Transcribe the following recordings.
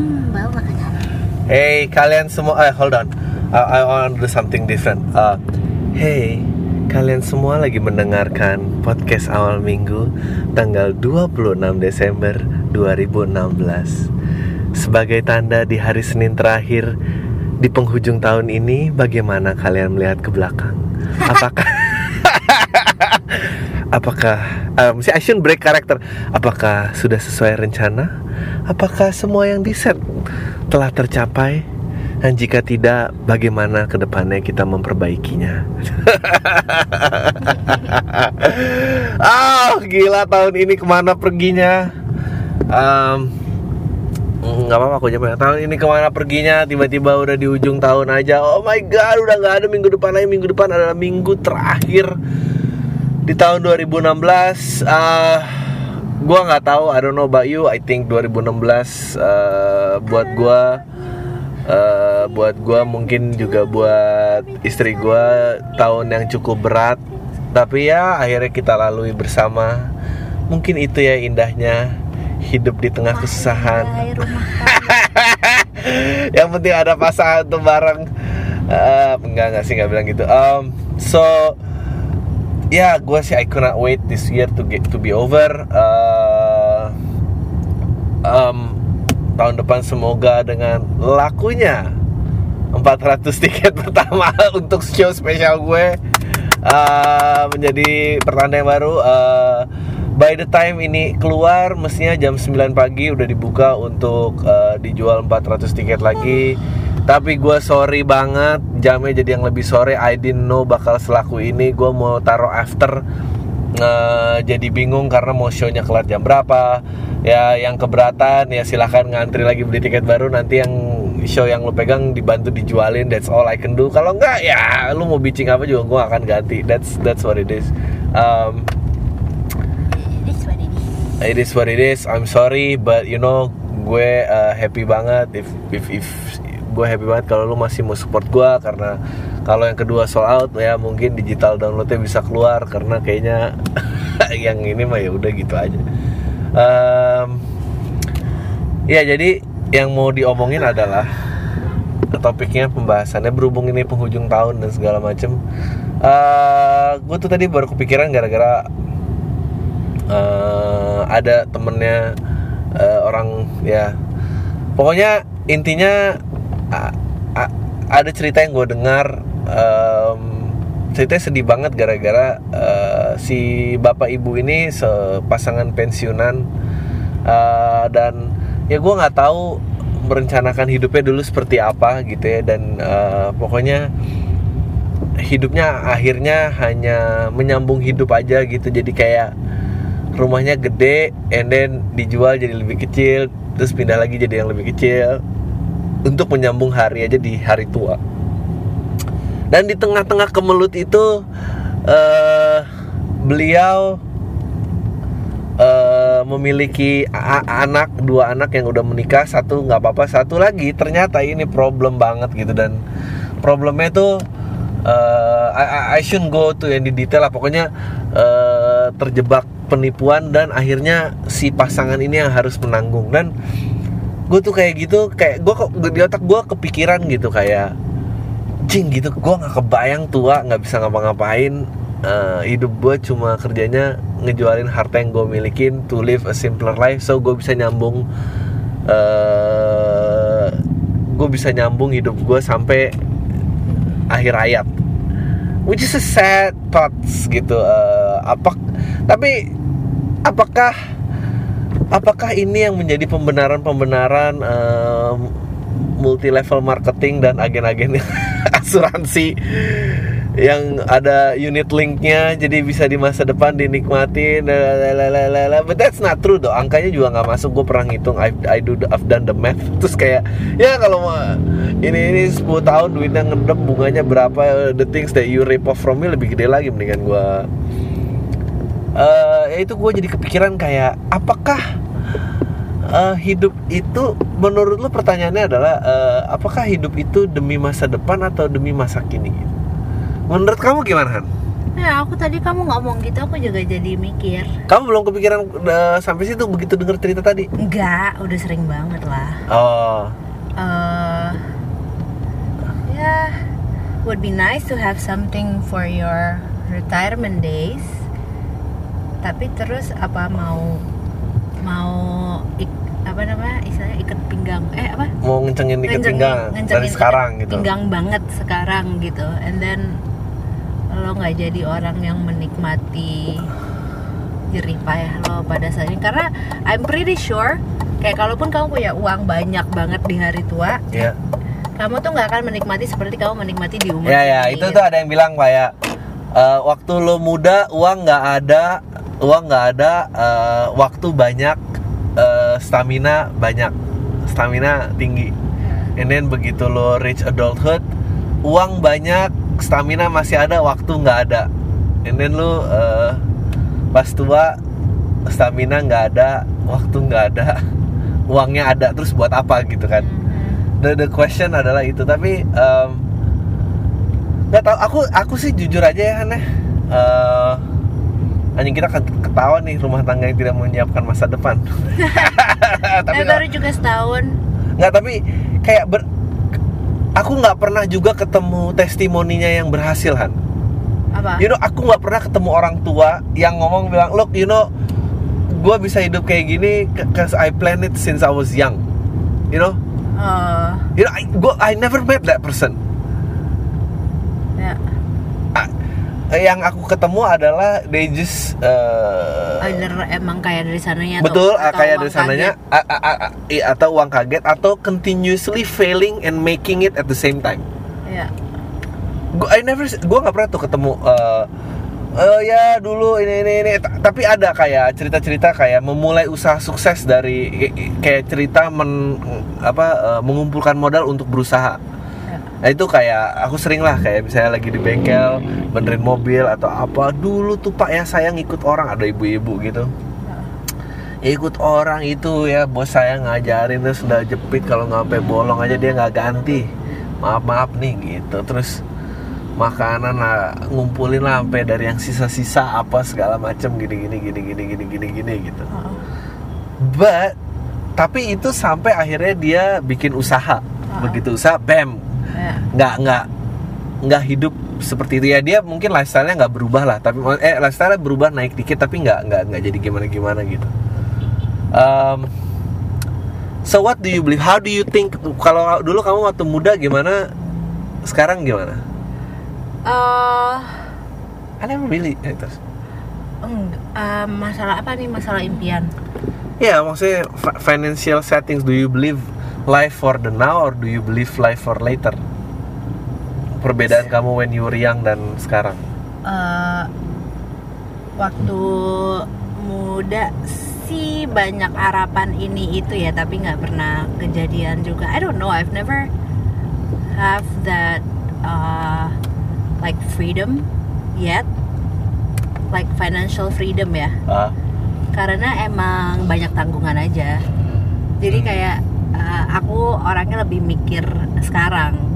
Hmm, bau makanan. Hey kalian semua, eh hold on, I, I want to do something different. Uh, hey, kalian semua lagi mendengarkan podcast awal minggu tanggal 26 Desember 2016. Sebagai tanda di hari Senin terakhir di penghujung tahun ini, bagaimana kalian melihat ke belakang? Apakah Apakah um, si Asyun break karakter? Apakah sudah sesuai rencana? Apakah semua yang diset telah tercapai? Dan jika tidak, bagaimana ke depannya kita memperbaikinya? Ah, gila tahun ini ke mana perginya? Um, nggak apa-apa aku jawab tahun ini ke mana perginya tiba-tiba udah di ujung tahun aja oh my god udah nggak ada minggu depan lagi minggu depan adalah minggu terakhir di tahun 2016 uh, gua nggak tahu I don't know about you. I think 2016 uh, buat gua uh, buat gua mungkin juga buat istri gua tahun yang cukup berat. Tapi ya akhirnya kita lalui bersama. Mungkin itu ya indahnya hidup di tengah kesusahan. Hai, rumah yang penting ada pasangan tuh bareng. Uh, enggak enggak sih nggak bilang gitu. Um, so ya gue sih I cannot wait this year to get to be over. Uh, um, tahun depan semoga dengan lakunya 400 tiket pertama untuk show spesial gue uh, menjadi pertanda yang baru. Uh, by the time ini keluar mestinya jam 9 pagi udah dibuka untuk uh, dijual 400 tiket lagi tapi gue sorry banget jamnya jadi yang lebih sore I didn't know bakal selaku ini. Gue mau taruh after uh, jadi bingung karena mau shownya kelar jam berapa. Ya yang keberatan ya silahkan ngantri lagi beli tiket baru. Nanti yang show yang lu pegang dibantu dijualin. That's all I can do. Kalau enggak ya lu mau bitching apa juga gue akan ganti. That's that's what it is. Um, it is what it is. I'm sorry but you know gue uh, happy banget. If if if gue happy banget kalau lu masih mau support gue karena kalau yang kedua sold out ya mungkin digital downloadnya bisa keluar karena kayaknya yang ini mah ya udah gitu aja. Um, ya jadi yang mau diomongin adalah topiknya pembahasannya berhubung ini penghujung tahun dan segala macem. Uh, gue tuh tadi baru kepikiran gara-gara uh, ada temennya uh, orang ya. Pokoknya intinya ada cerita yang gue dengar um, ceritanya sedih banget gara-gara uh, si bapak ibu ini sepasangan pensiunan uh, dan ya gue nggak tahu merencanakan hidupnya dulu seperti apa gitu ya dan uh, pokoknya hidupnya akhirnya hanya menyambung hidup aja gitu. Jadi kayak rumahnya gede and then dijual jadi lebih kecil terus pindah lagi jadi yang lebih kecil untuk menyambung hari aja di hari tua. Dan di tengah-tengah kemelut itu eh beliau eh, memiliki anak dua anak yang udah menikah satu nggak apa-apa satu lagi. Ternyata ini problem banget gitu dan problemnya tuh eh, I, I- I shouldn't go to yang di detail lah. Pokoknya eh, terjebak penipuan dan akhirnya si pasangan ini yang harus menanggung. Dan gue tuh kayak gitu kayak gue kok di otak gue kepikiran gitu kayak cing gitu gue nggak kebayang tua nggak bisa ngapa-ngapain Eh, hidup gue cuma kerjanya ngejualin harta yang gue milikin to live a simpler life so gue bisa nyambung eh gue bisa nyambung hidup gue sampai akhir hayat. Which is a sad thoughts gitu Eh, apa tapi apakah apakah ini yang menjadi pembenaran-pembenaran multi level marketing dan agen-agen asuransi yang ada unit linknya jadi bisa di masa depan dinikmatin lalalala. but that's not true though angkanya juga nggak masuk. Gue pernah ngitung I, I do the, I've done the math. Terus kayak ya kalau mau ini ini 10 tahun duitnya ngedep bunganya berapa the things that you rip off from me lebih gede lagi mendingan gue eh ya itu gue jadi kepikiran kayak apakah eh, hidup itu menurut lo pertanyaannya adalah eh, apakah hidup itu demi masa depan atau demi masa kini? Menurut kamu gimana Han? Ya, aku tadi kamu ngomong gitu, aku juga jadi mikir. Kamu belum kepikiran uh, sampai situ begitu denger cerita tadi? Enggak, udah sering banget lah. Oh, eh ya would be nice to have something for your retirement days tapi terus apa mau mau ik, apa namanya istilahnya ikat pinggang eh apa mau ngencengin Ngencengin- pinggang dari sekarang ikat gitu. pinggang banget sekarang gitu and then lo nggak jadi orang yang menikmati jerih payah lo pada saat ini karena I'm pretty sure kayak kalaupun kamu punya uang banyak banget di hari tua Ya, kamu tuh nggak akan menikmati seperti kamu menikmati di umur ya, ya. segini, Itu gitu. tuh ada yang bilang kayak eh, waktu lo muda uang nggak ada, uang nggak ada, eh, waktu banyak, eh, stamina banyak, stamina tinggi. And then begitu lo reach adulthood, uang banyak, stamina masih ada, waktu nggak ada. And then lo eh, pas tua, stamina nggak ada, waktu nggak ada, uangnya ada, terus buat apa gitu kan? Mhm. The, the question adalah itu, tapi em, nggak tahu. Aku aku sih jujur aja ya aneh. Eh, anjing kita ket- ketawa nih rumah tangga yang tidak menyiapkan masa depan. tapi Eh, baru juga setahun. Nggak tapi kayak ber aku nggak pernah juga ketemu testimoninya yang berhasil Han. Apa? You know aku nggak pernah ketemu orang tua yang ngomong bilang look you know gue bisa hidup kayak gini cause I planned it since I was young. You know? Eh, you know I, gua, I never met that person ya Ah, yang aku ketemu adalah they just uh, either emang kayak dari sananya betul atau, ah, kayak uang dari sananya kaget. ah, ah, ah, iya, atau uang kaget atau continuously failing and making it at the same time ya gua I never gua nggak pernah tuh ketemu eh eh, ya dulu ini ini ini Ta- tapi ada kayak cerita-cerita kayak memulai usaha sukses dari kayak cerita men apa eh, mengumpulkan modal untuk berusaha. Nah itu kayak aku sering lah kayak misalnya lagi di bengkel benerin mobil atau apa. Dulu tuh pak ya saya ngikut orang ada ibu-ibu gitu. Ikut orang itu ya bos saya ngajarin terus udah jepit kalau nggak sampai bolong aja dia nggak ganti. Maaf maaf nih gitu. Terus makanan lah ngumpulin lah sampai dari yang sisa-sisa apa segala macem gini gini gini gini gini gini gini gitu. But tapi itu sampai akhirnya dia bikin usaha. Begitu usaha bam ya. nggak nggak nggak hidup seperti itu. Ya dia mungkin lifestyle-nya nggak berubah lah. Tapi eh lifestyle berubah naik dikit tapi nggak nggak nggak jadi gimana gimana gitu. Um, so what do you believe? How do you think? Kalau dulu kamu waktu muda gimana? Sekarang gimana? Eh, I never really eh, masalah apa nih? Masalah impian? Ya maksudnya fi- financial settings do you believe life for the now or do you believe life for later? Perbedaan kamu when you were young dan sekarang. Eh, waktu muda sih banyak harapan ini itu ya tapi nggak pernah kejadian juga. I don't know I've never have that uh, like freedom yet. Like financial freedom ya. Ah. Karena emang banyak tanggungan aja. Jadi Hmm. kayak uh, aku orangnya lebih mikir sekarang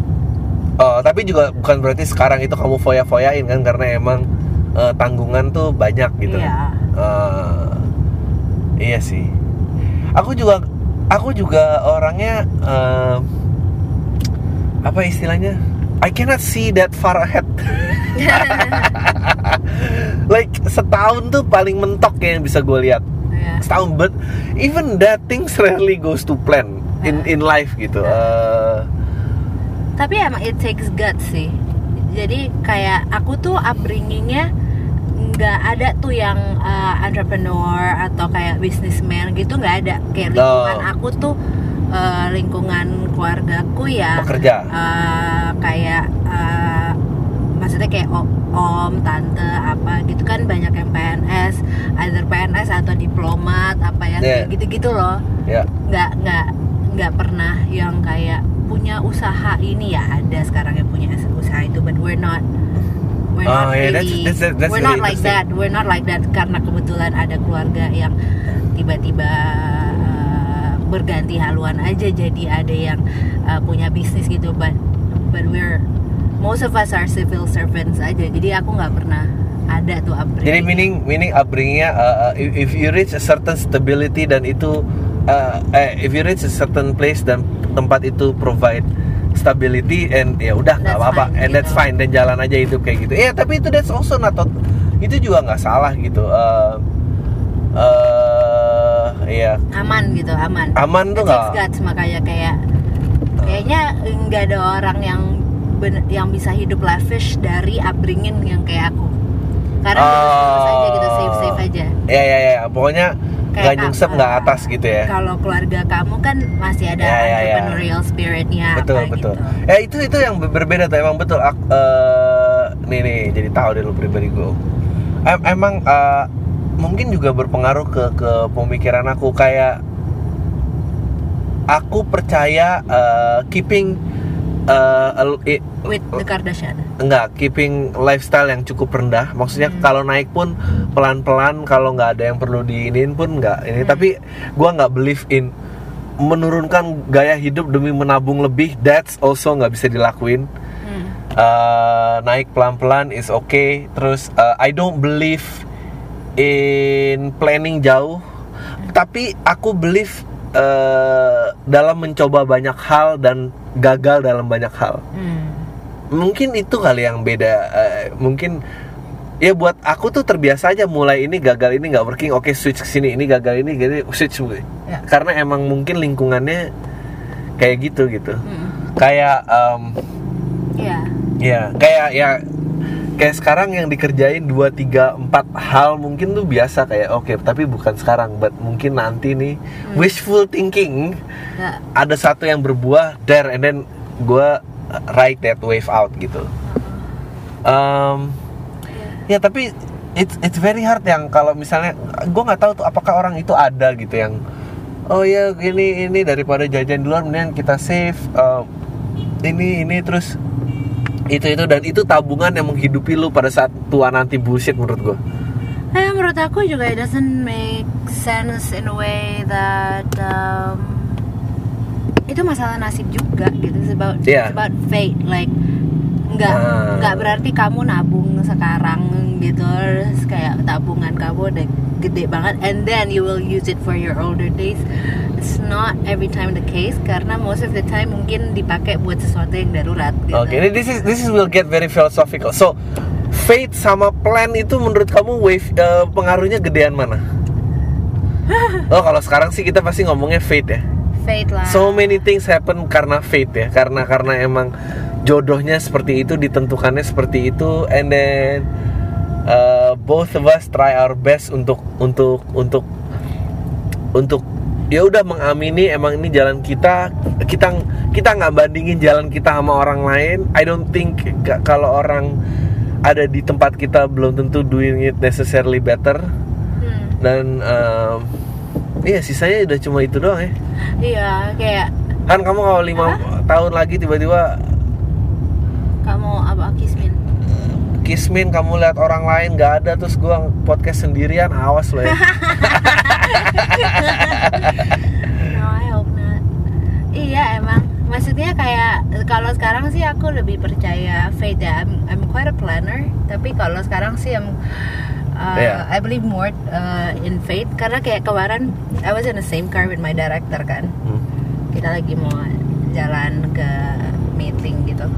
Oh, tapi juga bukan berarti sekarang itu kamu foya-foyain kan karena emang eh, tanggungan tuh banyak gitu. Iya. Eh, iya sih. Aku juga aku juga orangnya eh, apa istilahnya? I cannot see that far ahead. like setahun tuh paling mentok ya yang bisa gue lihat. ya. Setahun but even that things rarely goes to plan in in life gitu. Eh, tapi emang it takes guts sih jadi kayak aku tuh upbringingnya nggak ada tuh yang uh, entrepreneur atau kayak businessman gitu nggak ada kayak lingkungan Oh. aku tuh uh, lingkungan keluargaku ya pekerja. uh, kayak uh, maksudnya kayak om, om, tante apa gitu kan banyak yang PNS, either PNS atau diplomat apa yang Yeah. kayak gitu-gitu loh Ya. nggak nggak nggak pernah yang kayak punya usaha ini ya ada sekarang yang punya usaha itu but we're not we're Oh, not yeah, that's- really that's- that's we're really not like that we're not like that karena kebetulan ada keluarga yang tiba-tiba uh, berganti haluan aja jadi ada yang uh, punya bisnis gitu but but we're most of us are civil servants aja jadi aku nggak pernah ada tuh upbringing Jadi meaning meaning upbringingnya uh, uh, if if you reach a certain stability dan itu uh, eh, if you reach a certain place dan tempat itu provide stability and ya udah nggak That's apa-apa. and that's gitu. fine dan jalan aja hidup kayak gitu. Ya tapi itu that's also not itu juga nggak salah gitu. Uh, uh, ya aman gitu aman. Aman tuh nggak? Guts makanya kayak kayaknya nggak ada orang yang ben- yang bisa hidup lavish dari upbringing yang kayak aku. Karena terus aja gitu safe safe aja ya ya ya pokoknya nggak nyungsep nggak atas gitu ya. kalau keluarga kamu kan masih ada Ya, ya, ya. entrepreneurial spiritnya betul apa betul gitu. ya itu itu yang ber- berbeda tuh emang betul eh, nih nih jadi tahu deh lu pribadi gue Em- emang eh, mungkin juga berpengaruh ke ke pemikiran aku kayak aku percaya eh, keeping eh, a- i- with the Kardashian. Enggak keeping lifestyle yang cukup rendah. Maksudnya Hmm. kalau naik pun pelan-pelan kalau nggak ada yang perlu diinin pun nggak. Ini Hmm. tapi gua nggak believe in menurunkan gaya hidup demi menabung lebih. That's also nggak bisa dilakuin. Hmm. Eh, naik pelan-pelan is okay. Terus eh, I don't believe in planning jauh. Tapi aku believe eh, dalam mencoba banyak hal dan gagal dalam banyak hal Hmm. mungkin itu kali yang beda eh, mungkin ya buat aku tuh terbiasa aja mulai ini gagal ini nggak working oke switch ke sini ini gagal ini gini switch Ya. karena emang mungkin lingkungannya kayak gitu gitu Hmm. kayak em, Iya. ya kayak ya kayak sekarang yang dikerjain 2 3 4 hal mungkin tuh biasa kayak oke tapi bukan sekarang but mungkin nanti nih Hmm. wishful thinking Ya. ada satu yang berbuah there and then gue ride that wave out gitu um, ya tapi it's it's very hard yang kalau misalnya gue nggak tahu tuh apakah orang itu ada gitu yang oh ya ini ini daripada jajan duluan mendingan kita save um, ini ini terus itu itu dan itu tabungan yang menghidupi lu pada saat tua nanti bullshit menurut gue Eh, menurut aku juga it doesn't make sense in a way that um, itu masalah nasib juga gitu. It's about Yeah. it's about fate. Like nggak Ah. nggak berarti kamu nabung sekarang gitu, terus kayak tabungan kamu udah gede banget, and then you will use it for your older days. It's not every time the case karena most of the time mungkin dipakai buat sesuatu yang darurat. Gitu. Oke, ini this is this is will get very philosophical. So, fate sama plan itu menurut kamu wave eh, pengaruhnya gedean mana? oh, kalau sekarang sih kita pasti ngomongnya fate ya. Fate lah. So many things happen karena fate ya, karena karena emang jodohnya seperti itu, ditentukannya seperti itu, and then uh, both of us try our best untuk untuk untuk untuk ya udah mengamini emang ini jalan kita kita kita nggak bandingin jalan kita sama orang lain. I don't think ka- kalau orang ada di tempat kita belum tentu doing it necessarily better. Hmm. dan um, iya sisanya udah cuma itu doang ya. Iya, kayak kan kamu kalau lima tahun lagi tiba-tiba kamu apa kismin? kismin kamu lihat orang lain nggak ada terus gua podcast sendirian awas loh ya No, I hope not. Iya emang. Maksudnya kayak kalau sekarang sih aku lebih percaya fate ya. I'm, I'm quite a planner. Tapi kalau sekarang sih I'm, uh, Iya. I believe more uh, in fate karena kayak kemarin I was in the same car with my director kan. Hmm. Kita lagi mau jalan ke meeting gitu.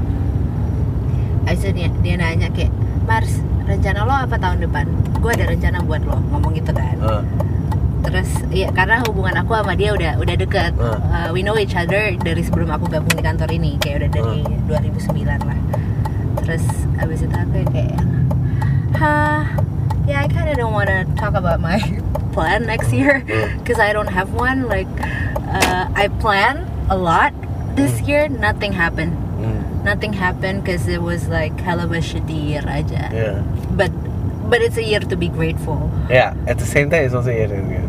Itu dia, dia nanya kayak Mars rencana lo apa tahun depan? Gue ada rencana buat lo ngomong gitu kan. Ah, terus ya karena hubungan aku sama dia udah udah deket. Hmm. Uh, we know each other dari sebelum aku gabung di kantor ini kayak udah dari 2009 lah. Terus abis itu aku kayak hah yeah I kinda don't wanna talk about my plan next year because I don't have one like uh, I plan a lot this year nothing happened nothing happened because it was like hell of a shitty year aja yeah. but but it's a year to be grateful. Yeah, at the same time it's also yeah, yeah, yeah.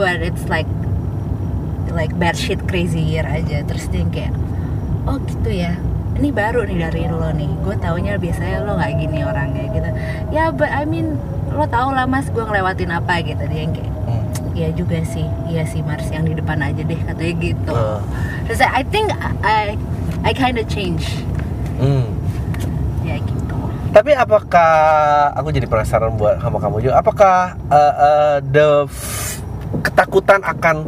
but it's like like bad shit crazy year aja terus dia kayak oh gitu ya. Ini baru nih dari lo nih. Gue taunya biasanya lo nggak gini orangnya gitu. Ya but I mean lo tau lah mas gue ngelewatin apa gitu. Dia yang kayak Hmm. Iya juga sih. Iya sih Mars yang di depan aja deh katanya gitu. Ah. terus I think I I kind of change Hmm. Tapi apakah aku jadi penasaran buat sama kamu juga? Apakah uh, uh, the ketakutan akan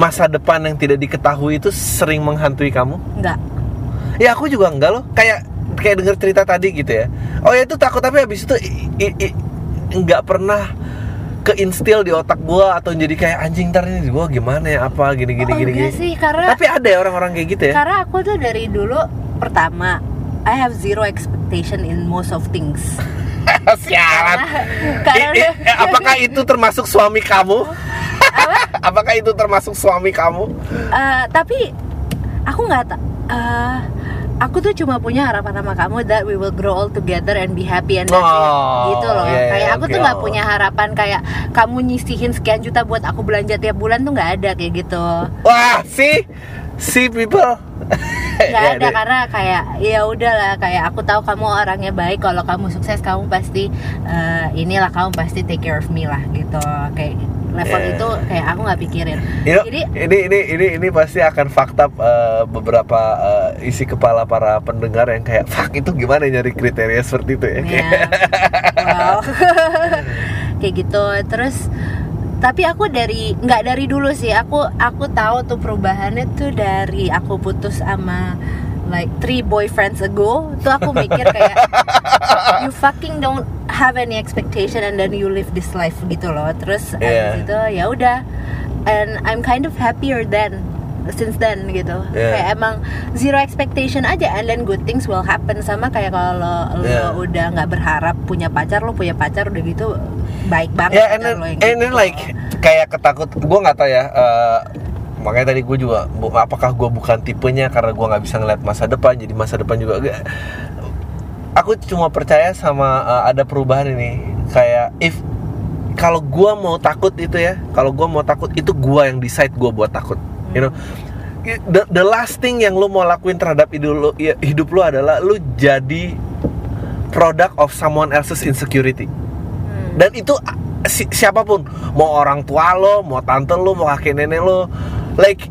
masa depan yang tidak diketahui itu sering menghantui kamu? Enggak. Ya aku juga enggak loh. Kayak kayak denger cerita tadi gitu ya. Oh ya itu takut tapi habis itu i- i- i- nggak pernah keinstil di otak gua atau jadi kayak anjing ntar ini gua gimana ya apa gini gini oh, gini gini. sih, karena Tapi ada ya orang-orang kayak gitu ya. karena aku tuh dari dulu pertama I have zero expectation in most of things. Sialan. Karena- I- i- apakah itu termasuk suami kamu? apakah itu termasuk suami kamu? Eh, tapi aku nggak tak. aku tuh cuma punya harapan sama kamu that we will grow all together and be happy and that's it. Oh, gitu loh. iya, iya, kayak aku tuh oke. nggak punya harapan kayak kamu nyisihin sekian juta buat aku belanja tiap bulan tuh nggak ada kayak gitu. Wah, see, see people. nggak Ya, ada deh. karena kayak ya udahlah kayak aku tahu kamu orangnya baik kalau kamu sukses kamu pasti eh, inilah kamu pasti take care of me lah gitu kayak level Yeah. itu kayak aku nggak pikirin You know, jadi ini ini ini ini pasti akan fakta uh, beberapa uh, isi kepala para pendengar yang kayak fuck itu gimana nyari kriteria seperti itu ya. ya wow. kayak gitu terus tapi aku dari nggak dari dulu sih. Aku aku tahu tuh perubahannya tuh dari aku putus sama like three boyfriends ago. Tuh aku mikir kayak you fucking don't have any expectation and then you live this life gitu loh. Terus Yeah. abis itu ya udah. And I'm kind of happier than since then gitu. Yeah. kayak emang zero expectation aja. And then good things will happen. Sama kayak kalau lo Yeah. udah nggak berharap punya pacar lo punya pacar udah gitu baik banget Ya, and then, lo and then gitu. like kayak ketakut, gue nggak tahu ya. uh, makanya tadi gue juga, apakah gue bukan tipenya karena gue nggak bisa ngeliat masa depan, jadi masa depan juga. agak- Aku cuma percaya sama uh, ada perubahan ini. Kayak if kalau gue mau takut itu ya, kalau gue mau takut itu gue yang decide gue buat takut. You know, the, the last thing yang lu mau lakuin terhadap hidup lu, ya, hidup lu adalah lu jadi product of someone else's insecurity. Dan itu si- siapa pun. Mau orang tua lo mau tante lo mau kakek nenek lo. Like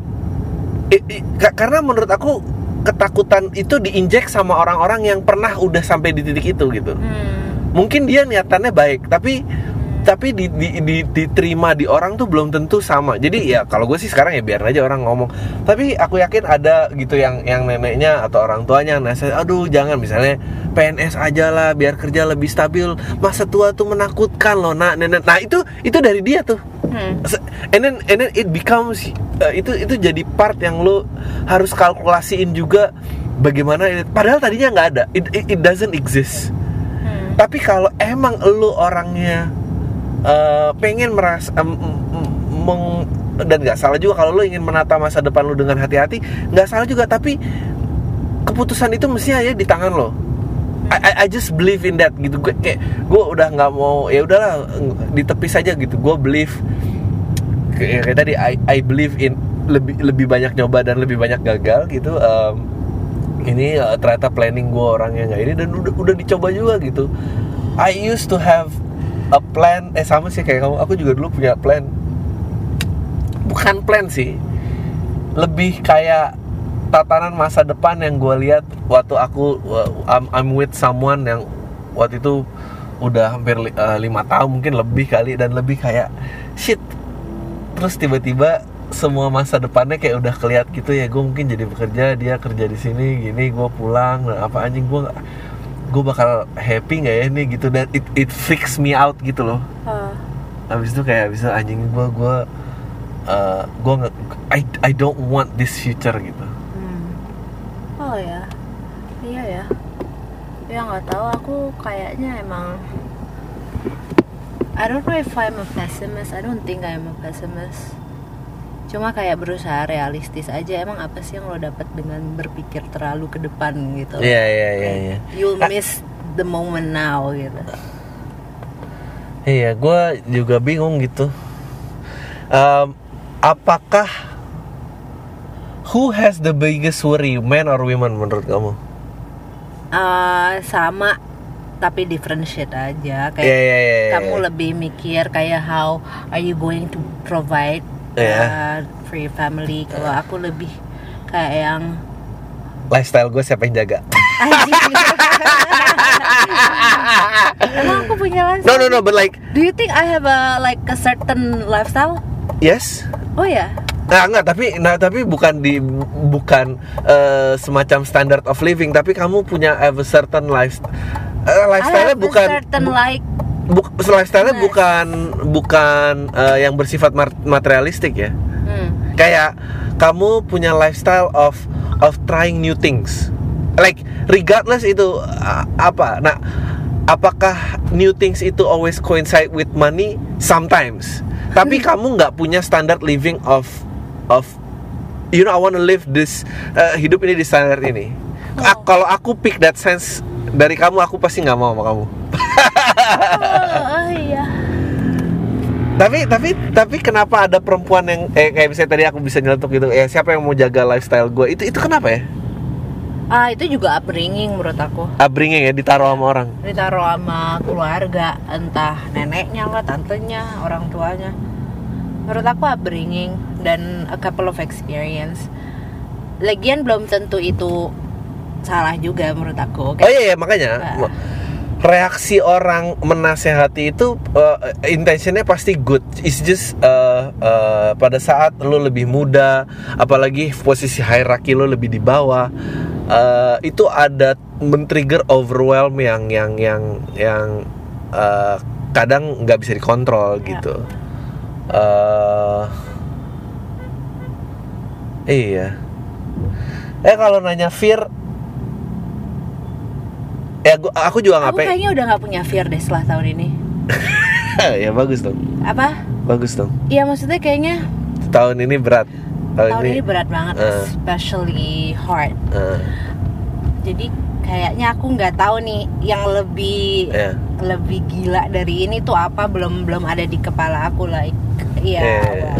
i- i- ka- karena menurut aku ketakutan itu diinjek sama orang-orang yang pernah udah sampai di titik itu gitu. Hmm. mungkin dia niatannya baik tapi tapi di, di- di- diterima di orang tuh belum tentu sama. Jadi ya kalau gue sih sekarang ya biar aja orang ngomong. Tapi aku yakin ada gitu yang yang neneknya atau orang tuanya nasihat aduh jangan. Misalnya PNS aja lah biar kerja lebih stabil. Masa tua tuh menakutkan loh nak nenek. Nah itu itu dari dia tuh. Hmm. And then and then it becomes uh, itu itu jadi part yang lo harus kalkulasiin juga bagaimana padahal tadinya nggak ada. It, it, it doesn't exist. Hmm. tapi kalau emang lu orangnya eh, pengen merasa em, meng- dan nggak salah juga kalau lu ingin menata masa depan lu dengan hati-hati nggak salah juga tapi keputusan itu mestinya ya di tangan lo. I, I, just believe in that gitu. Gue kayak gue udah nggak mau ya udahlah ditepis aja gitu. Gue believe kayak, kayak tadi I, I believe in lebih lebih banyak nyoba dan lebih banyak gagal gitu Em, ini eh, ternyata planning gue orangnya nggak ini dan udah udah dicoba juga gitu. I used to have a plan eh sama sih kayak kamu. Aku juga dulu punya plan. Bukan plan sih. Lebih kayak tatanan masa depan yang gue lihat waktu aku uh, I'm, I'm with someone yang waktu itu udah hampir uh, lima tahun mungkin lebih kali. Dan lebih kayak shit. Terus tiba-tiba semua masa depannya kayak udah keliat gitu ya. Gue mungkin jadi bekerja dia kerja di sini gini gue pulang. Nah, apa anjing gue gue bakal happy nggak ya ini gitu dan it it freaks me out gitu loh Oh. habis itu kayak bisa anjing gue gue uh, gue nggak I I don't want this future gitu Hmm. Oh ya, iya ya. Ya nggak tahu aku kayaknya emang. I don't know if I'm a pessimist. I don't think I'm a pessimist. Cuma kayak berusaha realistis aja. Emang apa sih yang lo dapat dengan berpikir terlalu ke depan gitu? Iya iya iya iya. You'll miss the moment now gitu. Iya, gue juga bingung gitu. Em, apakah who has the biggest worry, man or women menurut kamu? Eh, sama tapi different shit aja. Kayak Iya iya iya. iya. kamu lebih mikir kayak how are you going to provide Iya. uh, for your family kalau aku lebih kayak yang lifestyle gue siapa yang jaga? Emang aku punya no lifestyle? no no but like Do you think I have a like a certain lifestyle? yes Oh ya. Nah, enggak, tapi nah tapi bukan di bukan eh, semacam standard of living, tapi kamu punya have a certain life eh, I lifestyle-nya have bukan a certain bu- like bu- lifestyle-nya bukan bukan eh, yang bersifat materialistik ya. hmm, Kayak kamu punya lifestyle of of trying new things. Like regardless itu uh, apa. Nah, apakah new things itu always coincide with money? Sometimes. Tapi kamu nggak punya standard living of of you know I want to live this uh, hidup ini di standar ini. Oh. kalau aku pick that sense dari kamu, aku pasti nggak mau sama kamu. oh iya. tapi tapi tapi kenapa ada perempuan yang eh, kayak misalnya tadi aku bisa nyeletuk gitu ya siapa yang mau jaga lifestyle gue itu itu kenapa ya Ah itu juga upbringing menurut aku. upbringing ya ditaruh sama orang Ditaruh sama keluarga, entah neneknya lah, tantenya, orang tuanya. Menurut aku upbringing dan a couple of experience. Lagian belum tentu itu salah juga menurut aku. oh iya, iya makanya Ah. Reaksi orang menasehati itu uh, intentionnya pasti good. It's just uh, uh, pada saat lo lebih muda apalagi posisi hierarki lo lebih di bawah uh, itu ada men-trigger overwhelm yang yang yang yang uh, kadang nggak bisa dikontrol Ya. gitu. Uh, iya. Eh kalau nanya fear ya gua, aku juga Aku ngapain kayaknya udah nggak punya fear deh setelah tahun ini. ya bagus dong Apa? bagus dong Iya maksudnya kayaknya tahun ini berat tahun, tahun ini berat banget, Eh. especially hard. eh, Jadi kayaknya aku nggak tahu nih yang lebih ya. lebih gila dari ini tuh apa belum belum ada di kepala aku like iya well,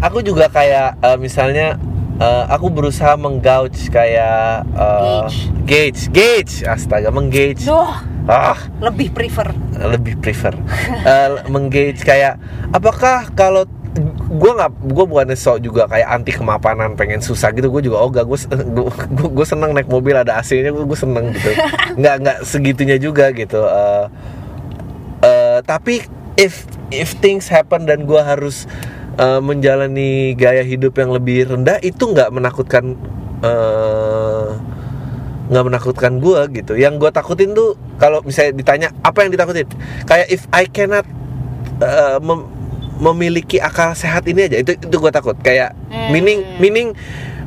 aku juga kayak eh, misalnya eh, aku berusaha menggauge kayak eh, Gauge. gauge gauge. Astaga menggauge. Duh, ah. Lebih prefer. Lebih prefer. Eh, menggauge kayak apakah kalau gue nggak gue bukannya sok juga kayak anti kemapanan pengen susah gitu. Gue juga oh gak gue gue gue seneng naik mobil ada AC-nya gue seneng gitu. Nggak nggak segitunya juga gitu. Eh, eh, tapi if if things happen dan gue harus eh, menjalani gaya hidup yang lebih rendah itu nggak menakutkan eh, nggak menakutkan gue gitu. Yang gue takutin tuh kalau misalnya ditanya apa yang ditakutin? Kayak if I cannot uh, mem- memiliki akal sehat ini aja itu itu gue takut. Kayak Hmm. meaning meaning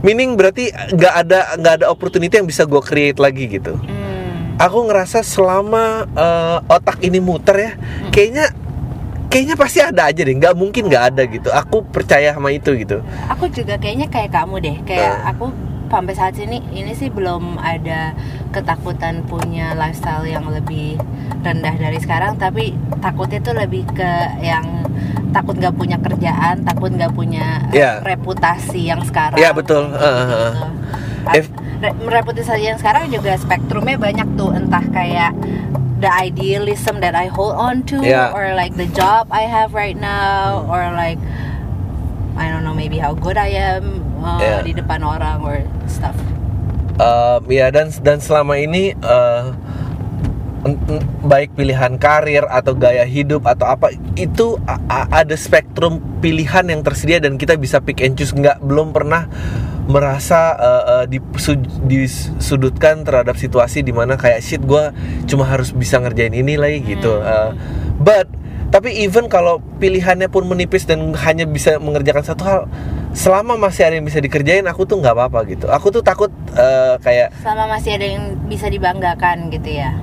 meaning berarti nggak ada nggak ada opportunity yang bisa gue create lagi gitu. Hmm. aku ngerasa selama uh, otak ini muter ya kayaknya kayaknya pasti ada aja deh nggak mungkin nggak ada gitu aku percaya sama itu gitu aku juga kayaknya kayak kamu deh kayak Eh. aku sampai saat ini ini sih belum ada ketakutan punya lifestyle yang lebih rendah dari sekarang tapi takutnya tuh lebih ke yang takut nggak punya kerjaan takut nggak punya eh, Iya. reputasi yang sekarang Iya, betul. Kayak Uh, uh. If- reputasi yang sekarang juga spektrumnya banyak tuh entah kayak the idealism that I hold on to Yeah. or like the job I have right now or like I don't know maybe how good I am uh, Yeah. di depan orang or stuff. Um, ya dan dan selama ini uh, baik pilihan karir atau gaya hidup atau apa itu ada spektrum pilihan yang tersedia dan kita bisa pick and choose nggak belum pernah merasa uh, uh, disu- disudutkan terhadap situasi di mana kayak shit gue cuma harus bisa ngerjain ini lagi gitu Uh, but tapi even kalau pilihannya pun menipis dan hanya bisa mengerjakan satu hal selama masih ada yang bisa dikerjain aku tuh nggak apa-apa gitu aku tuh takut uh, kayak Selama masih ada yang bisa dibanggakan gitu ya.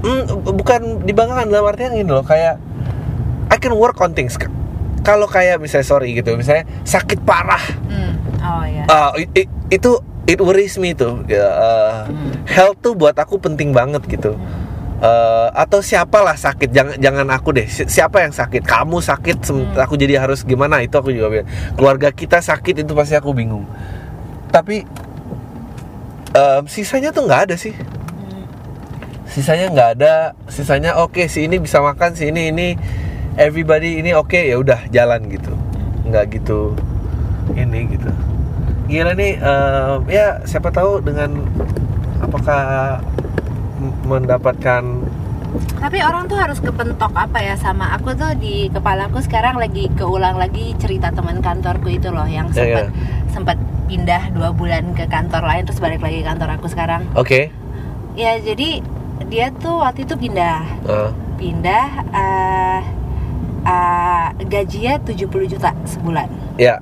Hmm, bukan dibanggakan dalam artian gini loh kayak I can work on things kalau kayak misalnya sorry gitu misalnya sakit parah Hmm. Oh ya. ah, i- i- itu it worries me tuh uh, health tuh buat aku penting banget gitu Eh, atau siapalah sakit? Jangan jangan aku deh. Si- siapa yang sakit? Kamu sakit sem- aku jadi harus gimana? Itu aku juga bilang. Keluarga kita sakit itu pasti aku bingung. Tapi em, sisanya tuh nggak ada sih. Hmm. sisanya nggak ada. Sisanya oke si ini bisa makan si ini ini everybody ini oke ya udah jalan gitu. Nggak gitu ini gitu. Gila nih eh, ya siapa tahu dengan apakah mendapatkan Tapi orang tuh harus kepentok apa ya sama aku tuh di kepala aku sekarang lagi keulang lagi cerita teman kantorku itu loh yang Ya, sempat ya. sempat pindah dua bulan ke kantor lain terus balik lagi ke kantor aku sekarang. Oke. Ya jadi dia tuh waktu itu pindah Uh, pindah eh eh, gajinya 70 juta sebulan. ya.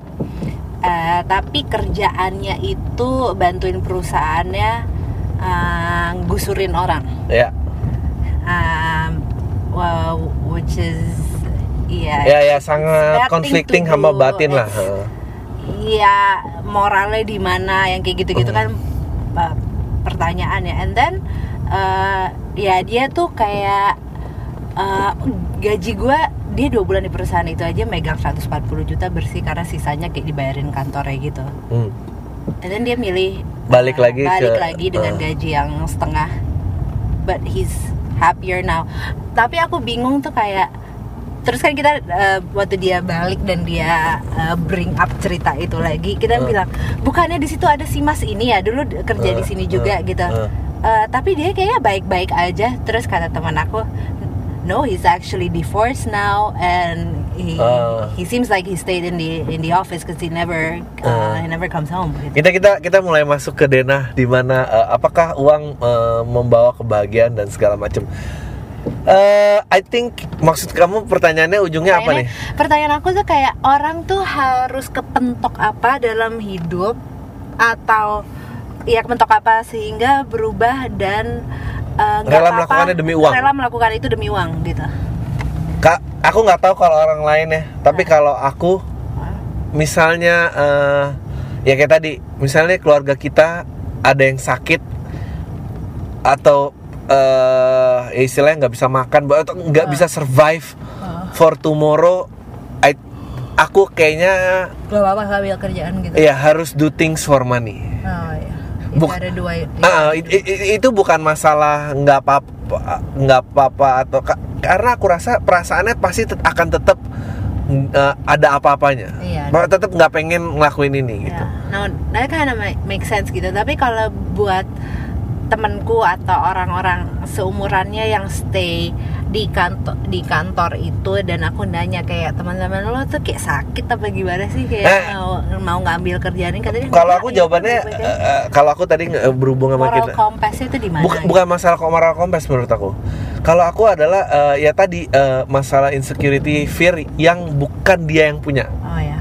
Eh, tapi kerjaannya itu bantuin perusahaannya eh, gusurin orang. Ya. um, well, which is iya Ya ya it's sangat bad thing conflicting do. batin lah. Iya moralnya di mana yang kayak gitu-gitu kan uh, pertanyaannya and then uh, ya dia tuh kayak uh, gaji gua dia dua bulan di perusahaan itu aja megang 140 juta bersih karena sisanya kayak dibayarin kantornya gitu Hmm. and then dia milih Balik uh, lagi balik ke- lagi dengan uh. gaji yang setengah but he's happier now tapi aku bingung tuh kayak terus kan kita uh, waktu dia balik dan dia uh, bring up cerita itu lagi kita Uh. bilang bukannya di situ ada si mas ini ya dulu kerja di Uh, sini juga uh, gitu uh. Uh, tapi dia kayaknya baik-baik aja terus kata teman aku no he's actually divorced now and he Uh. he seems like he stayed in the in the office because he never uh, Uh. he never comes home gitu. Kita kita kita mulai masuk ke denah di mana eh, apakah uang eh, membawa kebahagiaan dan segala macam. Eh, I think maksud kamu pertanyaannya ujungnya apa nih? Pertanyaan aku tuh kayak orang tuh harus kepentok apa dalam hidup atau ya kepentok apa sehingga berubah dan uh, Rela melakukannya demi uang. Rela melakukan itu demi uang gitu. Kak, aku nggak tahu kalau orang lain ya, tapi kalau aku misalnya eh, ya kayak tadi, misalnya keluarga kita ada yang sakit atau eh ya istilahnya nggak bisa makan atau nggak Ah. bisa survive Oh. for tomorrow, I, aku kayaknya Gak apa-apa sambil kerjaan gitu. ya harus do things for money. Oh iya. Buk- ada dua ya. Ah, i- i- itu bukan masalah nggak apa-apa nggak apa-apa atau karena aku rasa perasaannya pasti tet- akan tetap mm, eh, ada apa-apanya. Iya. Tetap nggak pengen ngelakuin ini gitu. Ya. Nah, that kind of make, make sense gitu. Tapi kalau buat temenku atau orang-orang seumurannya yang stay di kantor di kantor itu dan aku nanya kayak teman-teman lo tuh kayak sakit apa gimana sih kayak Eh. mau mau ngambil kerjaan ini katanya Kalau "Enggak, aku ya, jawabannya baik-baik aja." eh, eh, kalau aku tadi nge- berhubung sama moral kita compassnya itu di mana? bukan bukan masalah kok moral compass menurut aku. Kalau aku adalah eh, ya tadi eh, masalah insecurity fear yang bukan dia yang punya. Oh ya.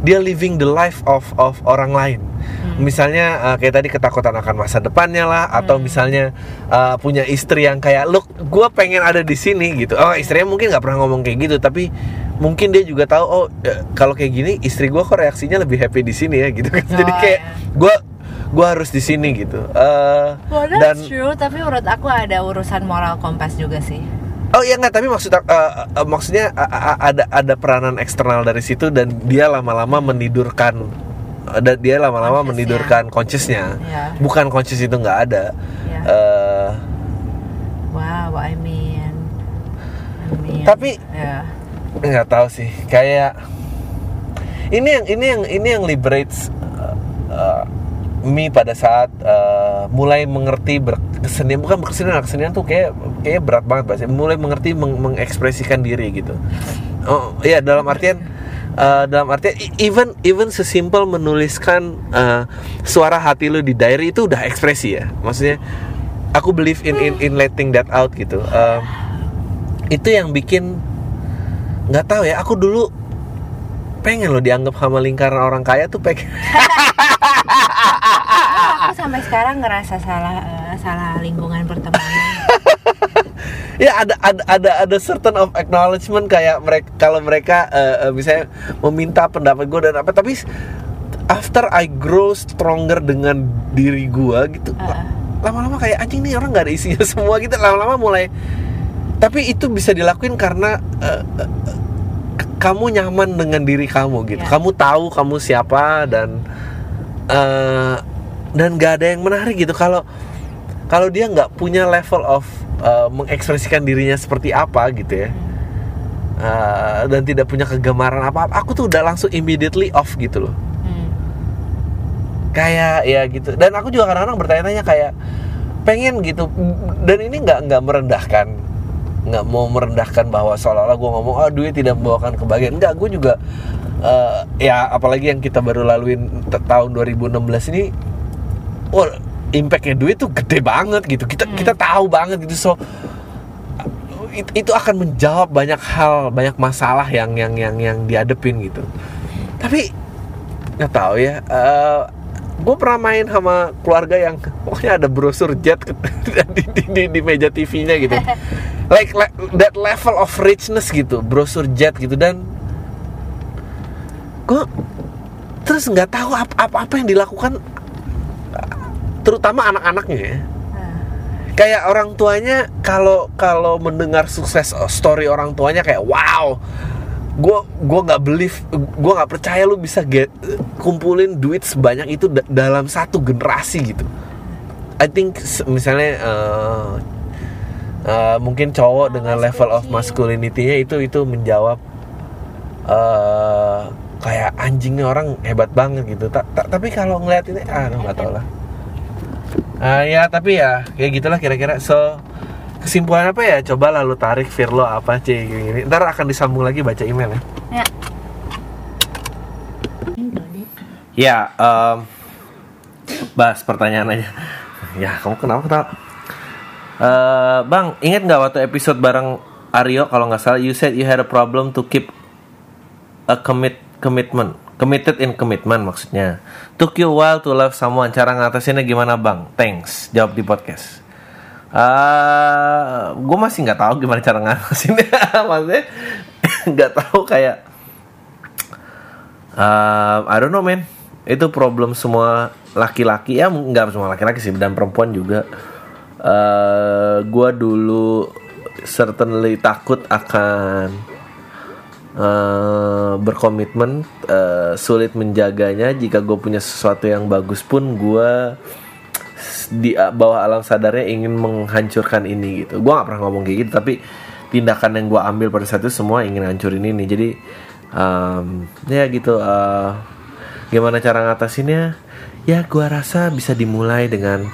Dia living the life of of orang lain. Hmm. Misalnya uh, kayak tadi ketakutan akan masa depannya lah atau Hmm. misalnya uh, punya istri yang kayak look gue pengen ada di sini gitu. Oh istrinya mungkin nggak pernah ngomong kayak gitu tapi mungkin dia juga tahu oh eh, kalau kayak gini istri gue kok reaksinya lebih happy di sini ya gitu kan. Jadi Oh, kayak ya. gue gue harus di sini gitu. Uh, Well, dan true, tapi menurut aku ada urusan moral compass juga sih. oh iya nggak tapi maksud uh, uh, maksudnya uh, uh, ada ada peranan eksternal dari situ dan dia lama-lama menidurkan ada dia lama-lama menidurkan consciousnya Ya. bukan conscious itu nggak ada Ya. Eh, Wow, I mean, I mean. Tapi- ya. nggak tahu sih kayak ini yang ini yang ini yang liberates uh, uh, me pada saat uh, mulai mengerti berkesenian bukan berkesenian kesenian tuh kayak kayak berat banget bahasa mulai mengerti meng- mengekspresikan diri gitu oh iya dalam artian uh, dalam artian even even sesimpel menuliskan uh, suara hati lu di diary itu udah ekspresi ya maksudnya aku believe in in in letting that out gitu Um, itu yang bikin nggak tahu ya aku dulu pengen loh dianggap sama lingkaran orang kaya tuh pengen aku sampai sekarang ngerasa salah eh, salah lingkungan pertemanan. Ya ada ada ada ada certain of acknowledgement kayak mereka kalau mereka eh, misalnya meminta pendapat gue dan apa tapi after I grow stronger dengan diri gue gitu Heeh. lama-lama kayak anjing nih orang nggak ada isinya semua gitu lama-lama mulai tapi itu bisa dilakuin karena eh, k- kamu nyaman dengan diri kamu gitu Ya. kamu tahu kamu siapa dan eh, dan nggak ada yang menarik gitu kalau kalau dia nggak punya level of eh, mengekspresikan dirinya seperti apa gitu ya eh, dan tidak punya kegemaran apa-apa aku tuh udah langsung immediately off gitu loh. Hmm. kayak ya gitu. Dan aku juga kadang-kadang bertanya-tanya kayak pengen gitu. Dan ini nggak nggak merendahkan nggak mau merendahkan bahwa seolah-olah gue ngomong oh duit tidak membawakan kebahagiaan. Enggak gue juga eh, ya apalagi yang kita baru laluin tahun 2016 ini oh impactnya duit tuh gede banget gitu. Kita Hmm. kita tahu banget gitu. So it- itu akan menjawab banyak hal banyak masalah yang yang yang yang dihadepin gitu. Tapi nggak tahu ya gue pernah main sama keluarga yang pokoknya ada brosur jet di, di, di, di meja TV-nya gitu. Like, like that level of richness gitu brosur jet gitu. Dan gue terus nggak tahu apa, apa apa yang dilakukan terutama anak-anaknya ya. Nah, kayak orang tuanya kalau kalau mendengar sukses story orang tuanya kayak wow gue gue nggak believe gue nggak percaya lu bisa get kumpulin duit sebanyak itu da- dalam satu generasi gitu. I think misalnya eh, eh, mungkin cowok dengan masih level of masculinity-nya itu itu menjawab eh kayak anjingnya orang hebat banget gitu. Ta- ta- tapi kalau ngeliat ini ah nggak tahu lah Ah ya tapi ya kayak gitulah kira-kira. So kesimpulan apa ya? Coba lalu tarik Firlo apa cie gini, gini. ntar akan disambung lagi baca email ya. Ya. ya em, bahas pertanyaan aja. Ya kamu kenapa ketawa Eh, bang ingat nggak waktu episode bareng Aryo? Kalau nggak salah you said you had a problem to keep a commit commitment committed in commitment maksudnya. Took you a while to love someone. Cara ngatasinnya gimana bang? Thanks. Jawab di podcast. Ah, gue masih nggak tahu gimana cara ngatasinnya. Maksudnya nggak tahu kayak Um, I don't know man. Itu problem semua laki-laki. Ya nggak semua laki-laki sih Dan perempuan juga. Uh, Gue dulu Certainly takut akan uh, Berkomitmen uh, Sulit menjaganya Jika gue punya sesuatu yang bagus pun Gue di bawah alam sadarnya ingin menghancurkan ini gitu. Gue gak pernah ngomong kayak gitu, tapi tindakan yang gue ambil pada saat itu semua ingin hancurin ini. Jadi um, ya gitu. uh, gimana cara ngatasinnya? Ya gue rasa bisa dimulai dengan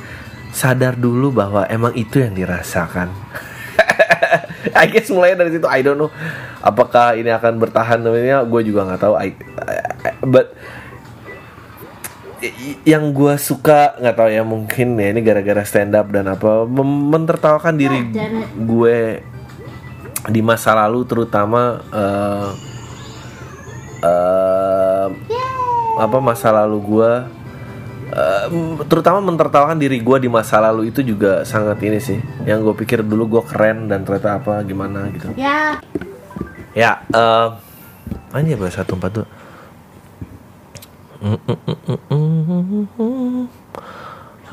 sadar dulu bahwa emang itu yang dirasakan. I guess mulai dari situ. I don't know apakah ini akan bertahan namanya. Gue juga nggak tahu. I, I- but i- yang gue suka nggak tahu ya mungkin ya ini gara-gara stand up dan apa mentertawakan diri gue di masa lalu terutama eh eh, apa masa lalu gue eh, terutama mentertawakan diri gue di masa lalu itu juga sangat ini sih yang gue pikir dulu gue keren dan ternyata apa gimana gitu Ya. Ya, eh aja bahasa satu empat dua.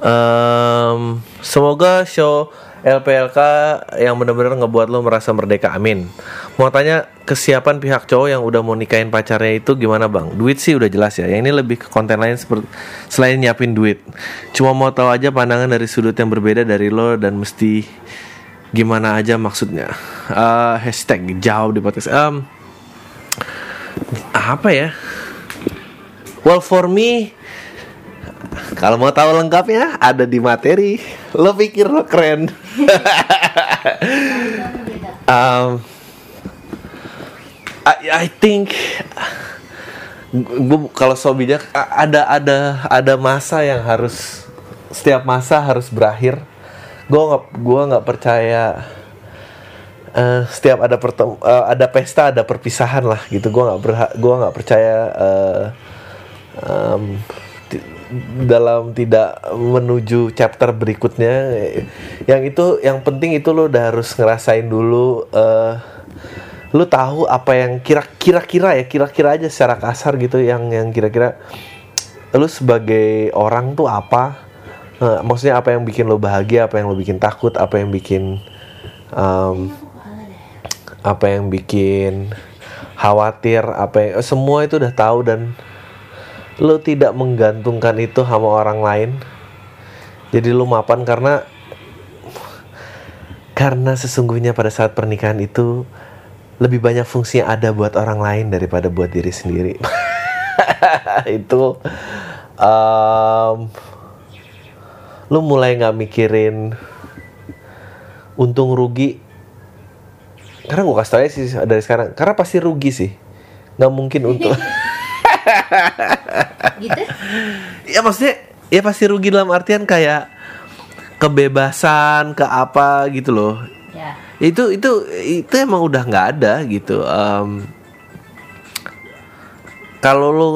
Em, semoga show LPLK yang benar-benar ngebuat lo merasa merdeka, amin. Mau tanya kesiapan pihak cowok yang udah mau nikahin pacarnya itu gimana bang? Duit sih udah jelas ya. Yang ini lebih ke konten lain seperti selain nyiapin duit. Cuma mau tahu aja pandangan dari sudut yang berbeda dari lo dan mesti gimana aja maksudnya. Eh, hashtag jawab di podcast. Em, apa ya? Well for me kalau mau tahu lengkapnya ada di materi. Lo pikir lo keren? um, I, I think gue kalau so bijak ada ada ada masa yang harus setiap masa harus berakhir. Gue nggak gue nggak percaya eh, setiap ada pertem eh, ada pesta ada perpisahan lah gitu. Gue nggak gue nggak percaya em, ti- dalam tidak menuju chapter berikutnya. Yang itu yang penting itu lo udah harus ngerasain dulu eh lu tahu apa yang kira kira-kira ya kira-kira aja secara kasar gitu yang yang kira-kira lu sebagai orang tuh apa. Eh, maksudnya apa yang bikin lo bahagia apa yang lo bikin takut apa yang bikin em, apa yang bikin khawatir apa yang semua itu udah tahu dan lo tidak menggantungkan itu sama orang lain. Jadi lo mapan karena karena sesungguhnya pada saat pernikahan itu lebih banyak fungsi yang ada buat orang lain daripada buat diri sendiri. Itu em, lu mulai nggak mikirin untung rugi. Karena gue kasih tau aja sih dari sekarang karena pasti rugi sih. Nggak mungkin untuk gitu? Ya maksudnya ya pasti rugi dalam artian kayak kebebasan ke apa gitu loh. Ya. Itu itu itu emang udah nggak ada gitu Em, kalau lo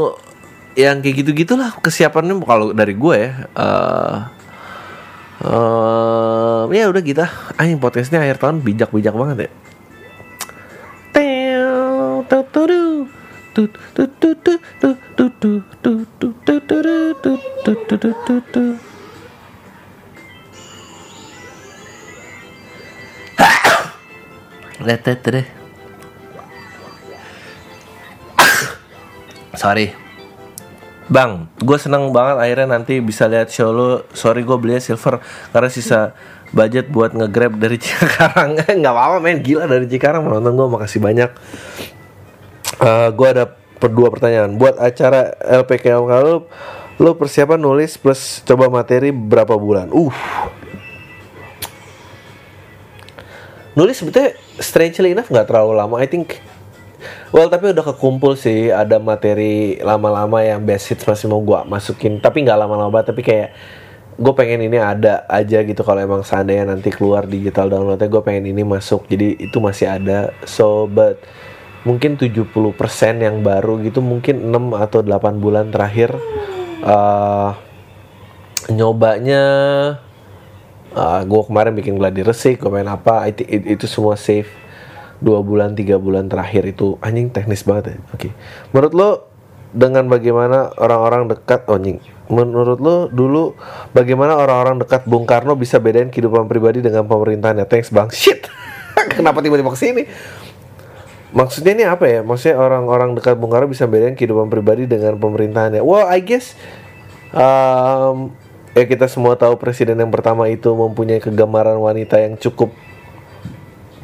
yang kayak gitu gitulah kesiapannya kalau dari gue ya em, ya udah kita anjing podcastnya akhir tahun bijak bijak banget ya. Teo, tu, Sorry. Bang, gue seneng banget akhirnya nanti bisa lihat show lo. Sorry gue beli silver karena sisa budget buat ngegrab dari Cikarang. Gak apa-apa men, gila dari Cikarang menonton gue makasih banyak. Eh, Gue ada dua pertanyaan. Buat acara LPKM kalau Lo persiapan nulis plus coba materi berapa bulan? Uh. Nulis sebetulnya strangely enough nggak terlalu lama I think. Well tapi udah kekumpul sih ada materi lama-lama yang best hits masih mau gua masukin. Tapi nggak lama-lama banget tapi kayak gue pengen ini ada aja gitu kalau emang seandainya nanti keluar digital downloadnya gue pengen ini masuk. Jadi itu masih ada. So but mungkin 70% yang baru gitu mungkin 6 atau 8 bulan terakhir eh nyobanya gue kemarin bikin gladi resik gue main apa it- it- itu semua safe. Dua bulan tiga bulan terakhir itu anjing teknis banget ya. Oke. Menurut lo dengan bagaimana orang-orang dekat oh menurut lo dulu bagaimana orang-orang dekat Bung Karno bisa bedain kehidupan pribadi dengan pemerintahannya? Thanks bang. Shit. Kenapa tiba-tiba ke sini maksudnya ini apa ya? Maksudnya orang-orang dekat Bung Karno bisa bedain kehidupan pribadi dengan pemerintahannya. Well I guess um, ya kita semua tahu presiden yang pertama itu mempunyai kegambaran wanita yang cukup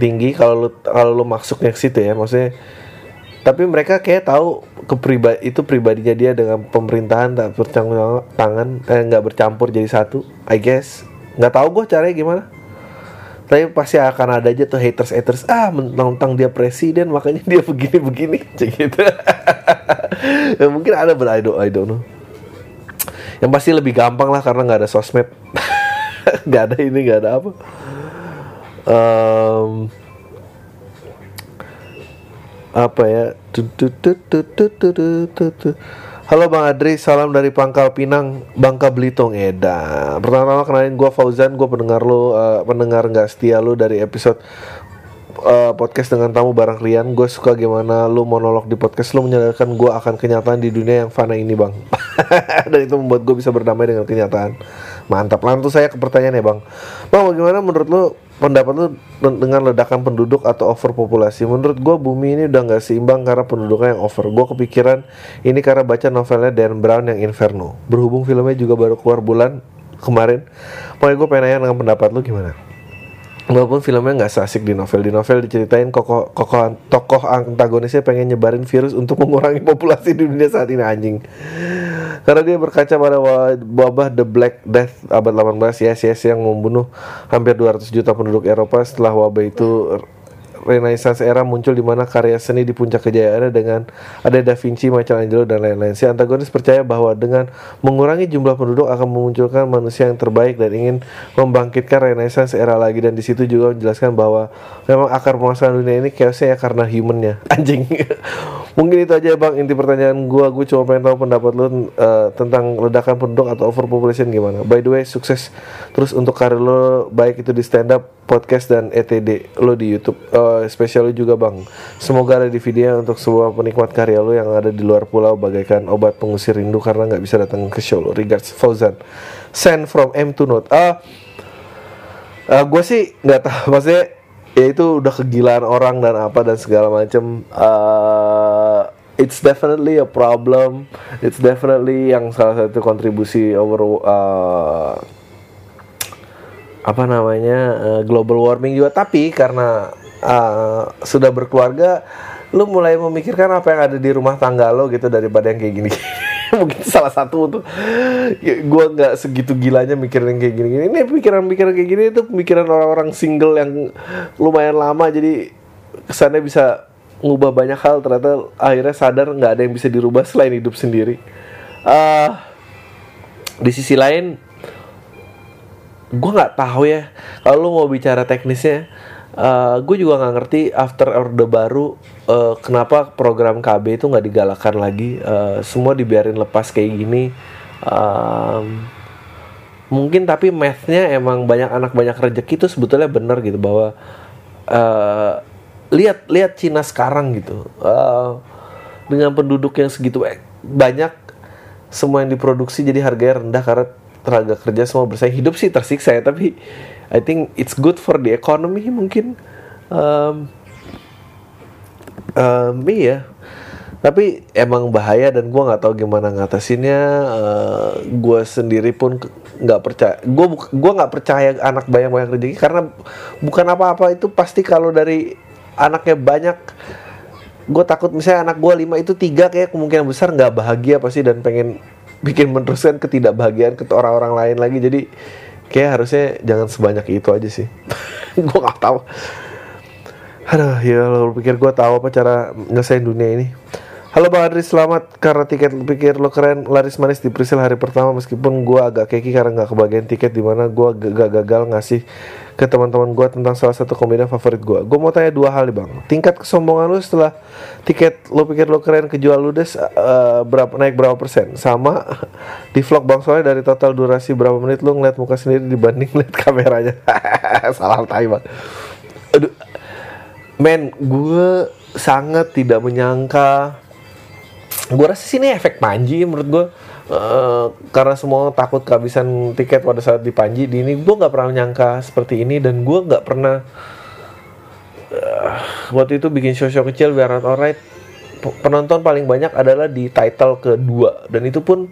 tinggi. Kalau lu kalau lu masuknya ke situ ya maksudnya tapi mereka kayak tahu kepriba itu pribadinya dia dengan pemerintahan tak bercampur tangan eh, nggak bercampur jadi satu I guess. Nggak tahu gue caranya gimana tapi pasti akan ada aja tuh haters haters. Ah mentang-mentang dia presiden makanya dia begini begini gitu. Ya, mungkin ada but I don't, I don't know. Yang pasti lebih gampang lah karena nggak ada sosmed. Nggak ada ini nggak ada apa. Em, apa ya Halo Bang Adri, salam dari Pangkal Pinang, Bangka Belitung Eda. Pertama-tama kenalin gue Fauzan, gue pendengar lo, uh, eh, pendengar nggak setia lo dari episode uh, podcast dengan tamu barang klien. Gue suka gimana lo monolog di podcast lo menyadarkan gue akan kenyataan di dunia yang fana ini bang. Dan itu membuat gue bisa berdamai dengan kenyataan. Mantap. Langsung saya ke pertanyaan ya bang. Bang, bagaimana menurut lu pendapat lu den- dengan ledakan penduduk atau overpopulasi? Menurut gue bumi ini udah nggak seimbang karena penduduknya yang over. Gue kepikiran ini karena baca novelnya Dan Brown yang Inferno. Berhubung filmnya juga baru keluar bulan kemarin. Makanya gue pengen nanya dengan pendapat lu gimana? Walaupun filmnya nggak seasik di novel, di novel diceritain kokoh, kokoh tokoh antagonisnya pengen nyebarin virus untuk mengurangi populasi di dunia saat ini anjing. Karena dia berkaca pada wa- wabah The Black Death abad 18 yes yes yang membunuh hampir 200 juta penduduk Eropa setelah wabah itu Renaissance era muncul di mana karya seni di puncak kejayaannya dengan ada Da Vinci, Michelangelo dan lain-lain. Si antagonis percaya bahwa dengan mengurangi jumlah penduduk akan memunculkan manusia yang terbaik dan ingin membangkitkan Renaissance era lagi dan di situ juga menjelaskan bahwa memang akar permasalahan dunia ini chaosnya ya karena humannya. Anjing. Mungkin itu aja bang inti pertanyaan gua. Gue cuma pengen tahu pendapat lu eh, tentang ledakan penduduk atau overpopulation gimana. By the way, sukses terus untuk karir lo baik itu di stand up, podcast dan ETD lo di YouTube. Spesial lo juga bang. Semoga ada di video untuk semua penikmat karya lo yang ada di luar pulau bagaikan obat pengusir rindu karena nggak bisa datang ke show lo. Regards Fauzan. Send from M to Note. Ah, gue sih nggak tahu maksudnya ya itu udah kegilaan orang dan apa dan segala macem Eh, it's definitely a problem it's definitely yang salah satu kontribusi over eh, apa namanya eh, global warming juga tapi karena eh, sudah berkeluarga lu mulai memikirkan apa yang ada di rumah tangga lo gitu daripada yang kayak gini. Mungkin salah satu tuh ya, gue nggak segitu gilanya mikirin kayak gini-gini. Ini pikiran-pikiran kayak gini itu pemikiran orang-orang single yang lumayan lama jadi kesannya bisa ngubah banyak hal. Ternyata akhirnya sadar nggak ada yang bisa dirubah selain hidup sendiri. Uh, di sisi lain gue nggak tahu ya kalau lu mau bicara teknisnya uh, gue juga nggak ngerti after orde baru uh, kenapa program KB itu nggak digalakan lagi? Uh, semua dibiarin lepas kayak gini. Um, mungkin tapi mathnya emang banyak anak banyak rezeki itu sebetulnya benar gitu bahwa uh, lihat lihat Cina sekarang gitu. Uh, dengan penduduk yang segitu banyak semua yang diproduksi jadi harganya rendah karena tenaga kerja semua bersaing. Hidup sih tersiksa ya tapi I think it's good for the economy mungkin. Um, um, iya. Tapi emang bahaya dan gue nggak tahu gimana ngatasinnya. Uh, gue sendiri pun nggak percaya. Gue gue nggak percaya anak banyak banyak rezeki karena bukan apa-apa. Itu pasti kalau dari anaknya banyak gue takut misalnya anak gue lima itu tiga kayak kemungkinan besar nggak bahagia pasti dan pengen bikin meneruskan ketidakbahagiaan ke orang-orang lain lagi. Jadi kayak harusnya jangan sebanyak itu aja sih. Gue nggak tahu. Aduh ya lo pikir gue tahu apa cara nyelesain dunia ini? Halo Bang Adri, selamat. Karena tiket lu pikir lo keren laris manis di presale hari pertama meskipun gue agak keki karena nggak kebagian tiket di mana gue gagal ngasih ke teman-teman gue tentang salah satu komedian favorit gue. Gue mau tanya dua hal nih bang. Tingkat kesombongan lu setelah tiket lo pikir lo keren kejual ludes uh, berapa naik berapa persen? Sama di vlog bang soalnya dari total durasi berapa menit lo ngeliat muka sendiri dibanding ngeliat kameranya. Salah tai bang. Aduh, men, gue sangat tidak menyangka gue rasa sih ini efek panji menurut gue uh, karena semua takut kehabisan tiket pada saat di panji di ini gue nggak pernah menyangka seperti ini dan gue nggak pernah uh, waktu itu bikin show-show kecil biar not alright penonton paling banyak adalah di title kedua dan itu pun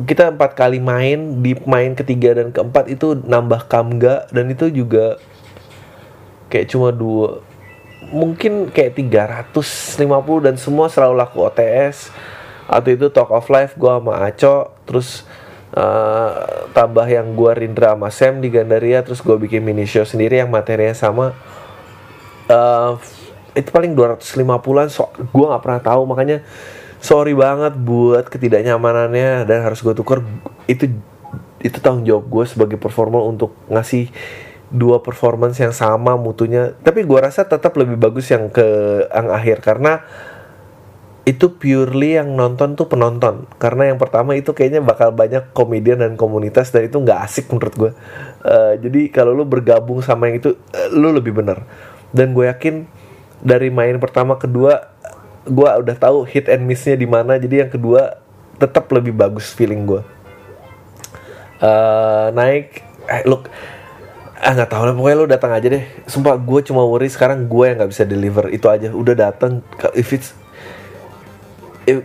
kita empat kali main di main ketiga dan keempat itu nambah kamga dan itu juga kayak cuma dua mungkin kayak 350 dan semua selalu laku OTS atau itu Talk of Life gue sama Aco terus uh, tambah yang gue Rindra sama Sam di Gandaria terus gue bikin mini show sendiri yang materinya sama. Uh, itu paling 250an so gue nggak pernah tahu makanya sorry banget buat ketidaknyamanannya dan harus gue tuker. Itu itu tanggung jawab gue sebagai performer untuk ngasih dua performance yang sama mutunya. Tapi gua rasa tetap lebih bagus yang ke yang akhir karena itu purely yang nonton tuh penonton. Karena yang pertama itu kayaknya bakal banyak komedian dan komunitas dan itu nggak asik menurut gue uh, jadi kalau lu bergabung sama yang itu uh, lu lebih bener. Dan gue yakin dari main pertama kedua gue udah tahu hit and missnya di mana. Jadi yang kedua tetap lebih bagus feeling gue uh, naik eh, look ah nggak tahu lah. Pokoknya lo datang aja deh. Sumpah gue cuma worry sekarang gue yang nggak bisa deliver. Itu aja. Udah datang if it's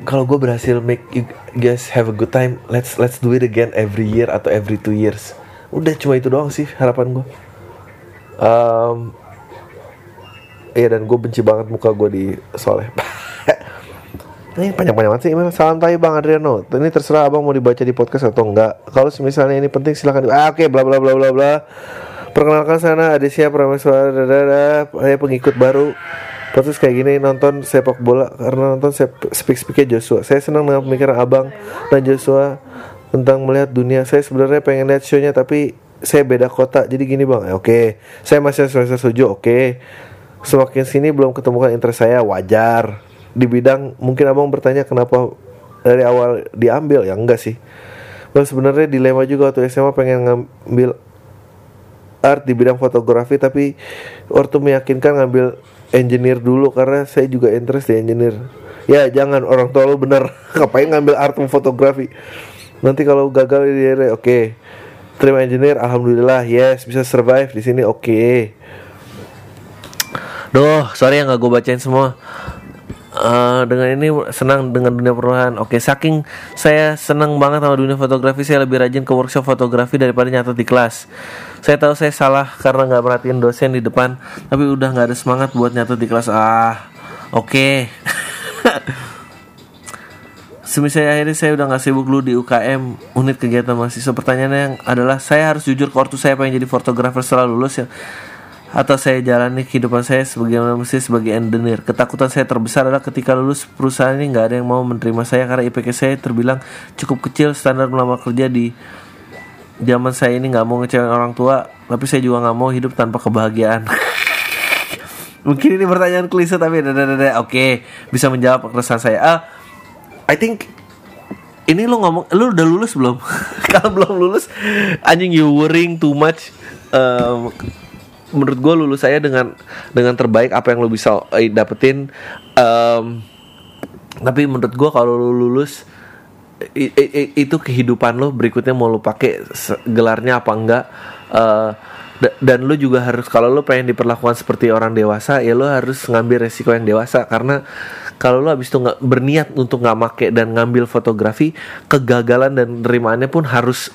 kalau gue berhasil make you guys have a good time let's let's do it again every year atau every two years. Udah cuma itu doang sih harapan gue um, Iya dan gue benci banget muka gue di soleh. Ini panjang-panjang sih email Salam tay Bang Adriano. Ini terserah abang mau dibaca di podcast atau enggak. Kalau misalnya ini penting silahkan Ah oke okay, bla bla bla bla bla. Perkenalkan sana ada siapa Prameswara Saya pengikut baru Terus kayak gini nonton sepak bola Karena nonton speak speaknya Joshua. Saya senang dengan pemikiran abang dan Joshua Tentang melihat dunia. Saya sebenarnya pengen lihat shownya Tapi saya beda kota. Jadi gini bang. Oke. Okay. Saya masih semester setuju Oke. Okay. Semakin sini belum ketemukan interest saya Wajar. Di bidang Mungkin abang bertanya kenapa Dari awal diambil? Ya enggak sih. Well, sebenarnya dilema juga waktu SMA pengen ngambil art di bidang fotografi tapi waktu meyakinkan ngambil engineer dulu karena saya juga interest di engineer ya jangan orang tua lo bener ngapain ngambil art fotografi nanti kalau gagal di oke okay. terima engineer alhamdulillah yes bisa survive di sini oke okay. Duh, sorry ya nggak gue bacain semua uh, dengan ini senang dengan dunia perubahan. Oke, saking saya senang banget sama dunia fotografi, saya lebih rajin ke workshop fotografi daripada nyatet di kelas. Saya tahu saya salah karena nggak perhatiin dosen di depan, tapi udah nggak ada semangat buat nyatet di kelas. Ah, oke. Okay. Semisal akhirnya saya udah nggak sibuk dulu di UKM unit kegiatan mahasiswa. Pertanyaannya yang adalah saya harus jujur ke ortu saya pengen jadi fotografer setelah lulus ya atau saya jalani kehidupan saya sebagaimana mesti sebagai engineer. Ketakutan saya terbesar adalah ketika lulus perusahaan ini nggak ada yang mau menerima saya karena IPK saya terbilang cukup kecil standar melamar kerja di zaman saya ini nggak mau ngecewain orang tua, tapi saya juga nggak mau hidup tanpa kebahagiaan. Mungkin ini pertanyaan klise tapi oke bisa menjawab keresahan saya. Ah, I think ini lu ngomong lu udah lulus belum? Kalau belum lulus anjing you worrying too much. Um, menurut gue lulus saya dengan dengan terbaik apa yang lo bisa eh, dapetin um, tapi menurut gue kalau lo lulus itu kehidupan lo berikutnya mau lo pakai gelarnya apa enggak. Uh, da- dan lo juga harus kalau lo pengen diperlakukan seperti orang dewasa ya lo harus ngambil resiko yang dewasa. Karena kalau lo habis itu nggak berniat untuk nggak make dan ngambil fotografi kegagalan dan nerimaannya pun harus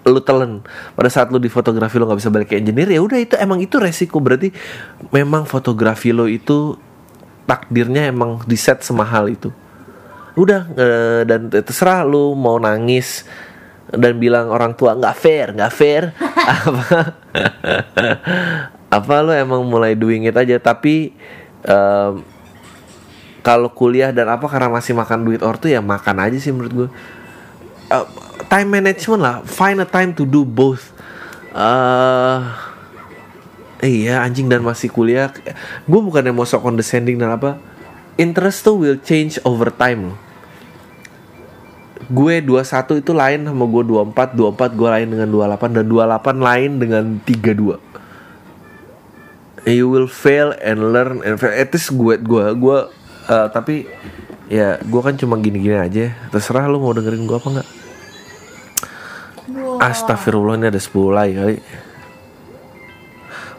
lu telan pada saat lu di fotografi lo nggak bisa balik ke engineer ya udah itu emang itu resiko. Berarti memang fotografi lo itu takdirnya emang di set semahal itu udah eh, dan terserah lu mau nangis dan bilang orang tua nggak fair nggak fair. Apa? Apa lu emang mulai doing it aja? Tapi em, kalau kuliah dan apa karena masih makan duit ortu ya makan aja sih menurut gue uh, time management lah. Find a time to do both. Uh, iya anjing dan masih kuliah. Gue bukannya mau sok condescending dan apa. Interest tuh will change over time loh gue 21 itu lain sama gue 24 24 gue lain dengan 28 dan 28 lain dengan 32 you will fail and learn and fail. At least gue gue gue uh, tapi ya gue kan cuma gini-gini aja. Terserah lu mau dengerin gue apa nggak. Astagfirullah ini ada 10 lagi kali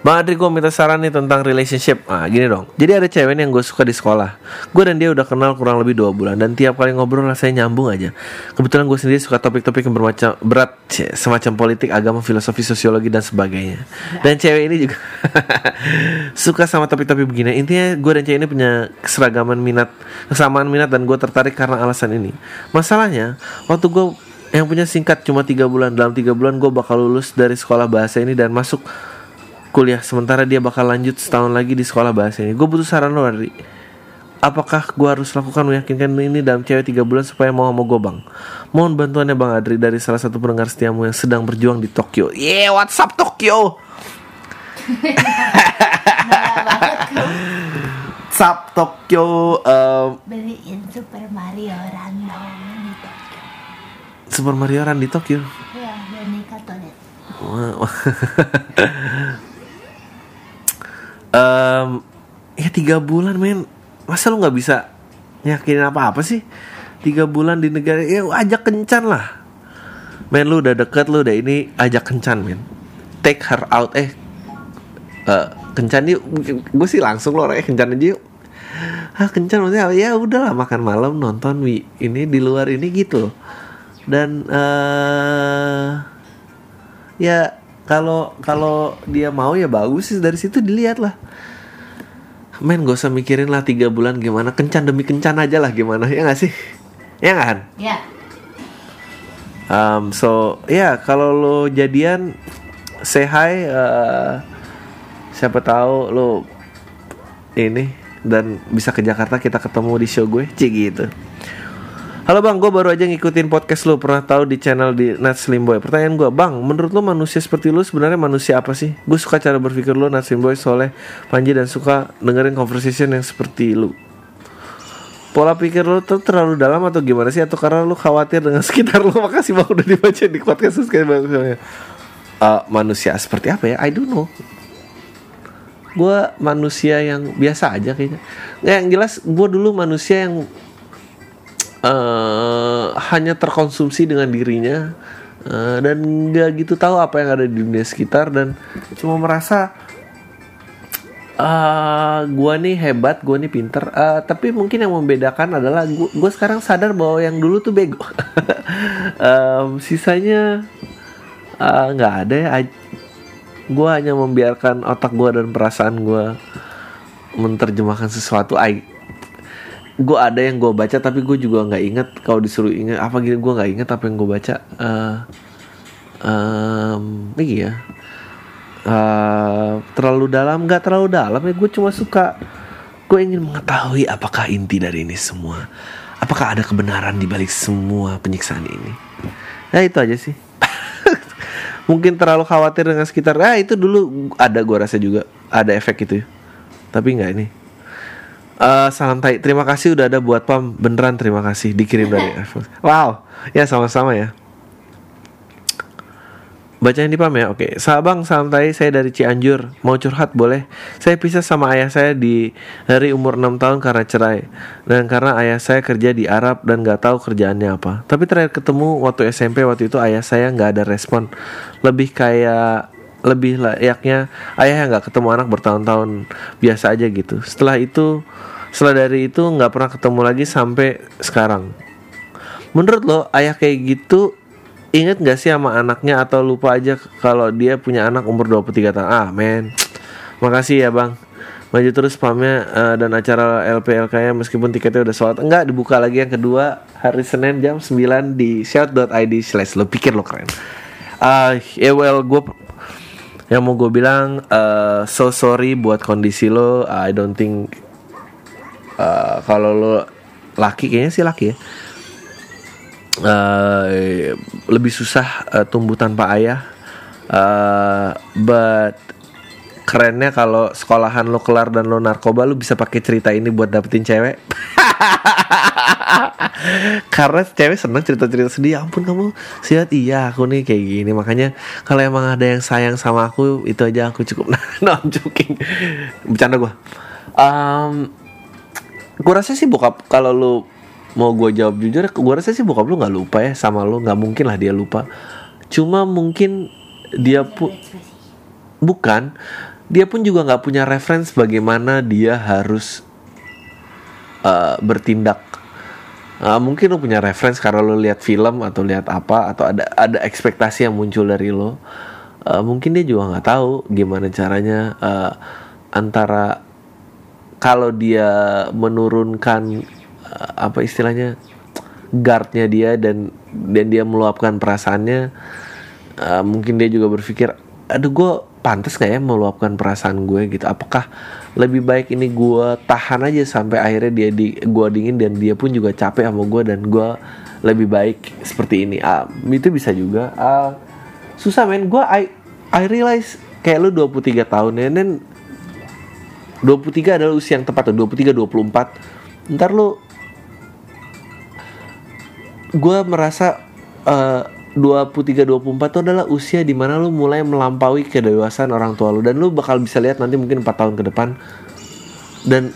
Bang Adri gue minta saran nih tentang relationship. Nah gini dong. Jadi ada cewek yang gue suka di sekolah. Gue dan dia udah kenal kurang lebih 2 bulan Dan tiap kali ngobrol rasanya nyambung aja. Kebetulan gue sendiri suka topik-topik yang bermacam berat Semacam politik, agama, filosofi, sosiologi, dan sebagainya. Dan cewek ini juga Suka sama topik-topik begini. Intinya gue dan cewek ini punya keseragaman minat Kesamaan minat dan gue tertarik karena alasan ini. Masalahnya Waktu gue yang punya singkat cuma tiga bulan dalam tiga bulan gue bakal lulus dari sekolah bahasa ini dan masuk kuliah sementara dia bakal lanjut setahun lagi di sekolah bahasa ini. Gue butuh saran lo Adri apakah gue harus lakukan meyakinkan ini dalam cewek tiga bulan supaya mau sama gue bang? Mohon bantuannya bang Adri dari salah satu pendengar setiamu yang sedang berjuang di Tokyo. Yeah what's up Tokyo? What's up Tokyo? Um, beliin Super Mario random gitu Super Mario Run di Tokyo? Ya boneka toilet Em, ya tiga bulan men. Masa lu nggak bisa yakinin apa apa sih? Tiga bulan di negara ya ajak kencan lah. Men lu udah deket lu udah ini ajak kencan men. Take her out eh. Eh, kencan yuk. Gue sih langsung lo orangnya kencan aja yuk. Ah kencan maksudnya ya udahlah makan malam nonton wi ini di luar ini gitu. Dan eh ya kalau kalau dia mau ya bagus sih dari situ dilihat lah. Men gak usah mikirin lah tiga bulan gimana. Kencan demi kencan aja lah gimana ya nggak sih? Ya nggak Han? ya. Um, so ya kalau lo jadian say hi eh, siapa tahu lo ini dan bisa ke Jakarta kita ketemu di show gue. Cik gitu Halo bang, gue baru aja ngikutin podcast lo Pernah tahu di channel di Nat Slim Boy Pertanyaan gue, bang, menurut lo manusia seperti lo sebenarnya manusia apa sih? Gue suka cara berpikir lo Nat Slim Boy, Soleh, Panji Dan suka dengerin conversation yang seperti lo Pola pikir lo tuh terlalu dalam atau gimana sih? Atau karena lo khawatir dengan sekitar lo? Makasih bang udah dibaca di podcast sekali bang Eh, Manusia seperti apa ya? I don't know gue manusia yang biasa aja kayaknya yang jelas gue dulu manusia yang eh hanya terkonsumsi dengan dirinya eh, dan nggak gitu tahu apa yang ada di dunia sekitar dan cuma merasa ah gue nih hebat gue nih pinter. Eh, tapi mungkin yang membedakan adalah gue sekarang sadar bahwa yang dulu tuh bego. Em, sisanya nggak ada ya. Gue hanya membiarkan otak gue dan perasaan gue menerjemahkan sesuatu. I gue ada yang gue baca tapi gue juga nggak inget kalau disuruh inget apa gitu gue nggak inget apa yang gue baca. Eh em, iya uh, terlalu dalam nggak terlalu dalam ya. Gue cuma suka gue ingin mengetahui apakah inti dari ini semua. Apakah ada kebenaran di balik semua penyiksaan ini? Nah itu aja sih. Mungkin terlalu khawatir dengan sekitar. Ah itu dulu ada gue rasa juga ada efek itu ya. tapi nggak ini Uh, santai, terima kasih udah ada buat pam beneran terima kasih dikirim dari Wow, ya sama-sama ya. Bacain di pam ya, oke. Sabang santai, saya dari Cianjur. Mau curhat boleh? Saya pisah sama ayah saya di dari umur 6 tahun karena cerai. Dan karena ayah saya kerja di Arab dan gak tahu kerjaannya apa. Tapi terakhir ketemu waktu SMP waktu itu ayah saya gak ada respon. Lebih kayak lebih layaknya ayah yang gak ketemu anak bertahun-tahun biasa aja gitu. Setelah itu, setelah dari itu nggak pernah ketemu lagi sampai sekarang. Menurut lo ayah kayak gitu Ingat gak sih sama anaknya atau lupa aja kalau dia punya anak umur 23 tahun? Ah, men. Makasih ya, Bang. Maju terus spamnya uh, dan acara LPLK nya meskipun tiketnya udah sold enggak dibuka lagi yang kedua hari Senin jam 9 di shout.id slash lo pikir lo keren uh, ya yeah, well gue yang mau gue bilang uh, so sorry buat kondisi lo I don't think uh, kalau lo laki kayaknya sih laki ya. Uh, lebih susah uh, tumbuh tanpa ayah. Uh, but kerennya kalau sekolahan lo kelar dan lo narkoba lo bisa pakai cerita ini buat dapetin cewek. Karena cewek seneng cerita-cerita sedih ya ampun kamu sihat iya aku nih kayak gini. Makanya kalau emang ada yang sayang sama aku itu aja aku cukup nah no, I'm joking bercanda gue um, gue rasa sih bokap kalau lo mau gue jawab jujur gue rasa sih bokap lu nggak lupa ya sama lu nggak mungkin lah dia lupa. Cuma mungkin dia pun bukan dia pun juga nggak punya reference bagaimana dia harus uh, bertindak. Uh, mungkin lo punya reference karena lo lihat film atau lihat apa atau ada ada ekspektasi yang muncul dari lo uh, mungkin dia juga nggak tahu gimana caranya uh, antara kalau dia menurunkan Eh, apa istilahnya guardnya dia dan dan dia meluapkan perasaannya uh, mungkin dia juga berpikir aduh gue pantas gak ya meluapkan perasaan gue gitu? Apakah lebih baik ini gue tahan aja sampai akhirnya dia di gue dingin dan dia pun juga capek sama gue dan gue lebih baik seperti ini? Uh, itu bisa juga. Uh, susah men. Gue I I realize kayak lu 23 tahun ya dan 23 adalah usia yang tepat tuh 23 24 ntar lu gue merasa uh, 23 24 itu adalah usia di mana lu mulai melampaui kedewasaan orang tua lu dan lu bakal bisa lihat nanti mungkin 4 tahun ke depan. Dan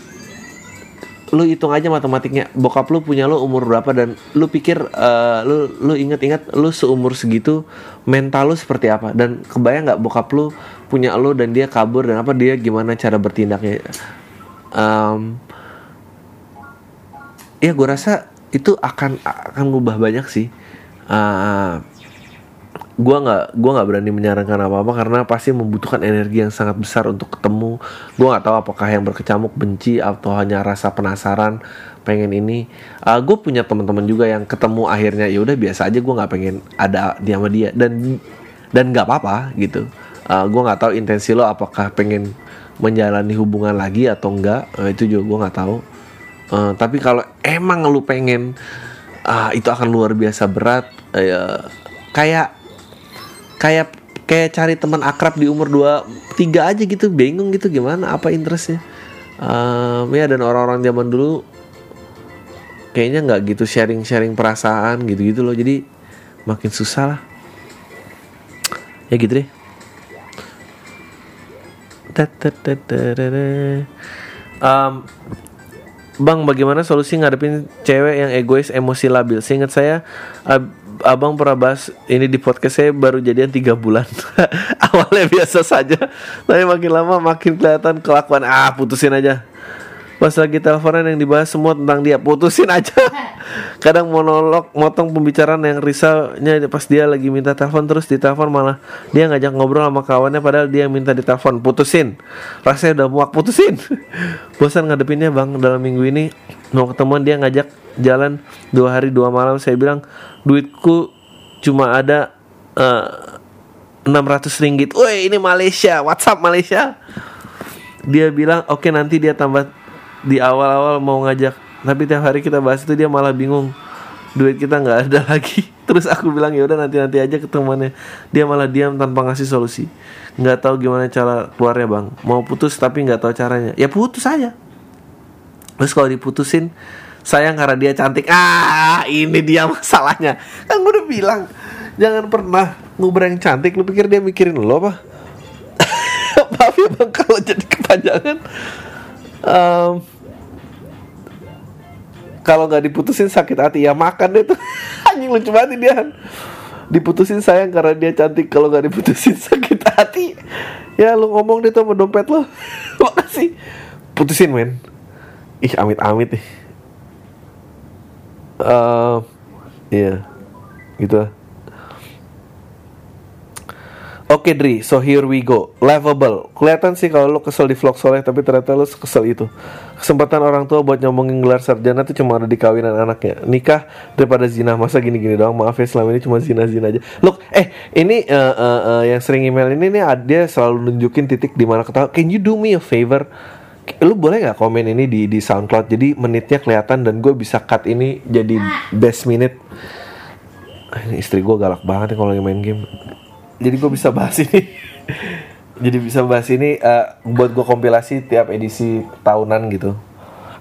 lu hitung aja matematiknya. Bokap lu punya lu umur berapa dan lu pikir uh, lu lu inget-inget lu seumur segitu mental lu seperti apa. Dan kebayang nggak bokap lu punya lu dan dia kabur dan apa dia gimana cara bertindaknya. Um, ya gue rasa itu akan akan ngubah banyak sih. Uh, gua nggak gua nggak berani menyarankan apa apa karena pasti membutuhkan energi yang sangat besar untuk ketemu. Gua nggak tahu apakah yang berkecamuk benci atau hanya rasa penasaran pengen ini. Uh, gue punya teman-teman juga yang ketemu akhirnya ya udah biasa aja gue nggak pengen ada dia sama dia. Dan dan nggak apa-apa gitu uh, gue nggak tahu intensi lo apakah pengen menjalani hubungan lagi atau enggak uh, itu juga gue nggak tahu. Uh, tapi kalau emang lu pengen uh, itu akan luar biasa berat uh, kayak kayak kayak cari teman akrab di umur 2 3 aja gitu bingung gitu gimana apa interestnya? Um, ya dan orang-orang zaman dulu kayaknya nggak gitu sharing-sharing perasaan gitu-gitu loh jadi makin susah lah. Ya gitu deh um, Bang, bagaimana solusi ngadepin cewek yang egois, emosi labil? Seingat saya, ab abang pernah bahas ini di podcast saya baru jadian tiga bulan. Awalnya biasa saja, tapi makin lama makin kelihatan kelakuan. Ah, putusin aja. Pas lagi teleponan yang dibahas semua tentang dia, putusin aja. kadang monolog motong pembicaraan yang risaunya pas dia lagi minta telepon terus di telepon malah dia ngajak ngobrol sama kawannya padahal dia minta ditelepon putusin rasanya udah muak putusin bosan ngadepinnya bang dalam minggu ini mau ketemuan dia ngajak jalan dua hari dua malam saya bilang duitku cuma ada uh, 600 ringgit. Woi, ini Malaysia. WhatsApp Malaysia. Dia bilang, "Oke, nanti dia tambah di awal-awal mau ngajak, tapi tiap hari kita bahas itu dia malah bingung. Duit kita nggak ada lagi." Terus aku bilang, "Ya udah nanti-nanti aja ketemuannya." Dia malah diam tanpa ngasih solusi. Nggak tahu gimana cara keluarnya, Bang. Mau putus tapi nggak tahu caranya. Ya putus aja. Terus kalau diputusin sayang karena dia cantik. Ah, ini dia masalahnya. Kan gue udah bilang, jangan pernah nguber cantik. Lu pikir dia mikirin lo apa? Maaf ya bang kalau jadi kepanjangan. Em, kalau nggak diputusin sakit hati ya makan deh tuh. Anjing lucu banget dia. Diputusin sayang karena dia cantik. Kalau nggak diputusin sakit hati. Ya lu ngomong deh tuh sama dompet lo. Makasih. Putusin men. Ih amit-amit nih. Eh, iya, gitu. lah. Oke Dri, so here we go. Lovable. Kelihatan sih kalau lo kesel di vlog soleh, tapi ternyata lo kesel itu. Kesempatan orang tua buat nyomongin gelar sarjana tuh cuma ada di kawinan anaknya. Nikah daripada zina. Masa gini-gini doang? Maaf ya selama ini cuma zina-zina aja. Look, eh ini eh, eh, eh, yang sering email ini nih dia selalu nunjukin titik di mana ketawa. Can you do me a favor? Lu boleh nggak komen ini di di SoundCloud? Jadi menitnya kelihatan dan gue bisa cut ini jadi best minute. Ah, Ini istri gue galak banget nih kalau lagi main game. Jadi gue bisa bahas ini. jadi bisa bahas ini eh, buat gue kompilasi tiap edisi tahunan gitu.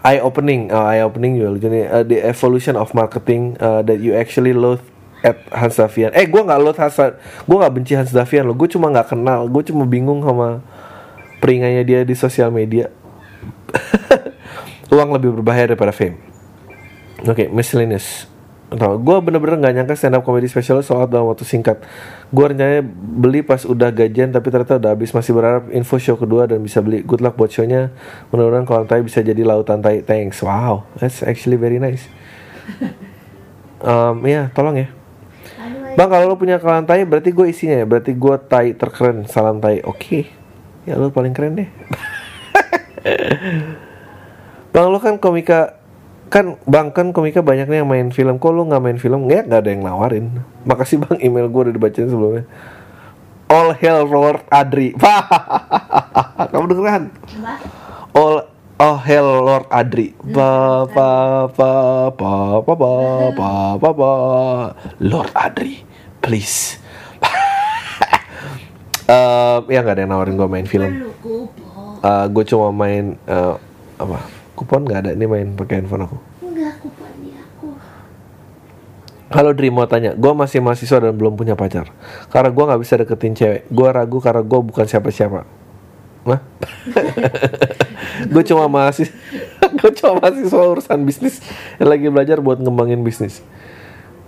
Eye opening, oh, eye opening juga nih. Eh, the evolution of marketing eh, that you actually loathe at Hans Davian. Eh, gue nggak loathe Hans, gue nggak benci Hans Davian loh. Gue cuma nggak kenal. Gue cuma bingung sama peringanya dia di sosial media. Uang lebih berbahaya daripada fame. Oke, miscellaneous. Tau, gue bener-bener gak nyangka stand up comedy special soal dalam waktu singkat. Gue rencananya beli pas udah gajian tapi ternyata udah habis. Masih berharap info show kedua dan bisa beli. Good luck buat show-nya. Mudah-mudahan kalau tai bisa jadi lautan tai. Thanks. Wow, that's actually very nice. Um, ya, tolong ya. Bang, kalau lo punya kalan tai berarti gue isinya ya. Berarti gue tai terkeren, salam tai. Oke. Ya lo paling keren deh. Bang lo kan komika kan bang kan komika banyak nih yang main film. Kok lu nggak main film? Nggak nggak ada yang nawarin. Makasih bang. Email gue udah dibacain sebelumnya. All Hell Lord Adri. Kamu dengeran? All Oh Hell Lord Adri. Pa pa pa pa pa pa pa pa pa. Lord Adri please. Eh, ya nggak ada yang nawarin gue main film. Kupon. Eh, gue cuma main eh, apa kupon nggak ada ini main pakai handphone aku? Enggak kuponnya aku. Halo Dri mau tanya, gue masih mahasiswa dan belum punya pacar. Karena gue gak bisa deketin cewek. Gue ragu karena gue bukan siapa-siapa. Nah? gue cuma mahasiswa Gue cuma mahasiswa urusan bisnis. Yang lagi belajar buat ngembangin bisnis.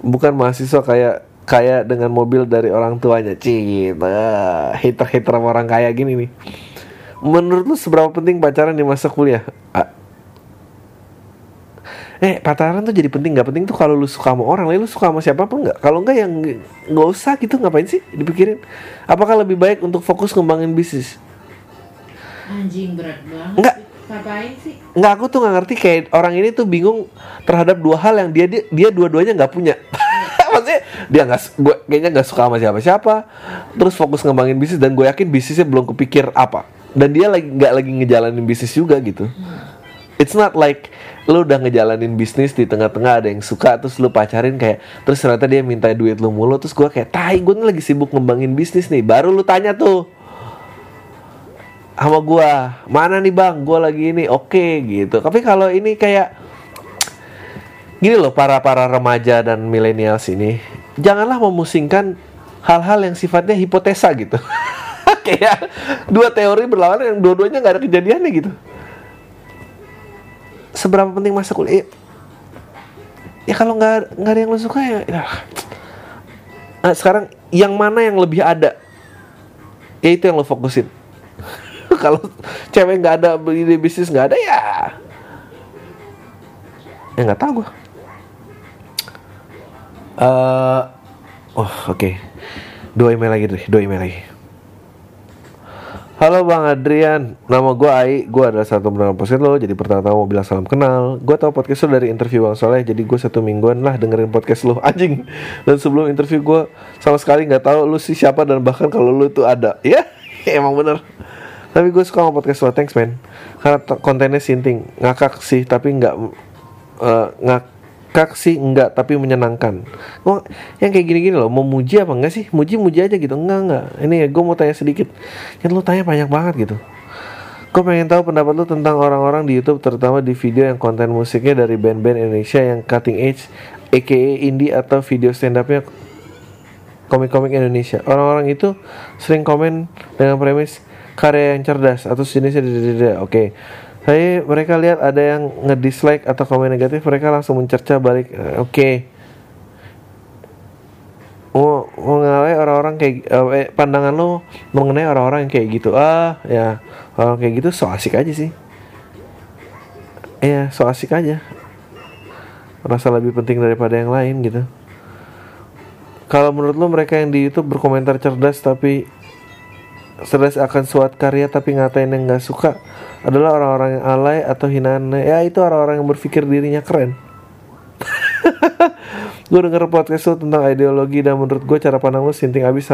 Bukan mahasiswa kayak Kayak dengan mobil dari orang tuanya. Cita Hater-hater sama orang kaya gini nih. Menurut lu seberapa penting pacaran di masa kuliah? Ah, Eh pacaran tuh jadi penting. Nggak penting tuh kalau lu suka sama orang. Lain lu suka sama siapa pun nggak? Kalau nggak yang nggak usah gitu. Ngapain sih dipikirin? Apakah lebih baik untuk fokus ngembangin bisnis? Anjing berat banget. Enggak. Ngapain sih? nggak aku tuh nggak ngerti. Kayak orang ini tuh bingung terhadap dua hal yang dia dia, dia dua-duanya nggak punya. Maksudnya dia nggak gue kayaknya nggak suka sama siapa-siapa. Terus fokus ngembangin bisnis dan gue yakin bisnisnya belum kepikir apa. Dan dia lagi nggak lagi ngejalanin bisnis juga gitu It's not like lu udah ngejalanin bisnis di tengah-tengah ada yang suka terus lu pacarin kayak terus ternyata dia minta duit lu mulu terus gua kayak tai nih lagi sibuk ngembangin bisnis nih. Baru lu tanya tuh sama gua mana nih bang? Gua lagi ini. Oke gitu. Tapi kalau ini kayak gini loh para para remaja dan milenials ini janganlah memusingkan hal-hal yang sifatnya hipotesa gitu. Kayak dua teori berlawanan yang dua-duanya nggak ada kejadiannya gitu seberapa penting masa kuliah? Ya kalau nggak nggak ada yang lo suka ya, ya. Nah, sekarang yang mana yang lebih ada? Ya itu yang lo fokusin. Kalau cewek nggak ada ide bisnis nggak ada ya. Ya nggak tahu gue Eh, oh oke. Dua email lagi deh dua email lagi Halo Bang Adrian, nama gue Ai, gue adalah satu pendengar podcast lo, jadi pertama-tama mau bilang salam kenal. Gue tahu podcast lo dari interview Bang Soleh, jadi gue satu mingguan lah dengerin podcast lo, anjing. Dan sebelum interview gue sama sekali nggak tahu lu sih siapa dan bahkan kalau lu tuh ada, ya emang bener. Tapi gue suka sama podcast lo, thanks man. Karena kontennya sinting, ngakak sih, tapi nggak eh, ngakak sih enggak, tapi menyenangkan. Wah, yang kayak gini-gini loh, mau muji apa enggak sih? Muji-muji aja gitu, enggak enggak. Ini gue mau tanya sedikit. Kan lu tanya banyak banget gitu. Gue pengen tahu pendapat lu tentang orang-orang di YouTube, terutama di video yang konten musiknya dari band-band Indonesia yang cutting edge, aka indie atau video stand upnya komik-komik Indonesia. Orang-orang itu sering komen dengan premis karya yang cerdas atau sejenisnya. Oke. Tapi mereka lihat ada yang nge-dislike atau komen negatif, mereka langsung mencerca balik. Eh, Oke. Mau mengenai orang-orang kayak eh, pandangan lo mengenai orang-orang yang kayak gitu. Ah, ya. Orang kayak gitu so asik aja sih. Iya, so asik aja. Rasa lebih penting daripada yang lain gitu. Kalau menurut lo mereka yang di YouTube berkomentar cerdas tapi cerdas akan suatu karya tapi ngatain yang nggak suka adalah orang-orang yang alay atau hinaan ya itu orang-orang yang berpikir dirinya keren. Gue denger podcast lo tentang ideologi dan menurut gue cara pandang lo sinting abis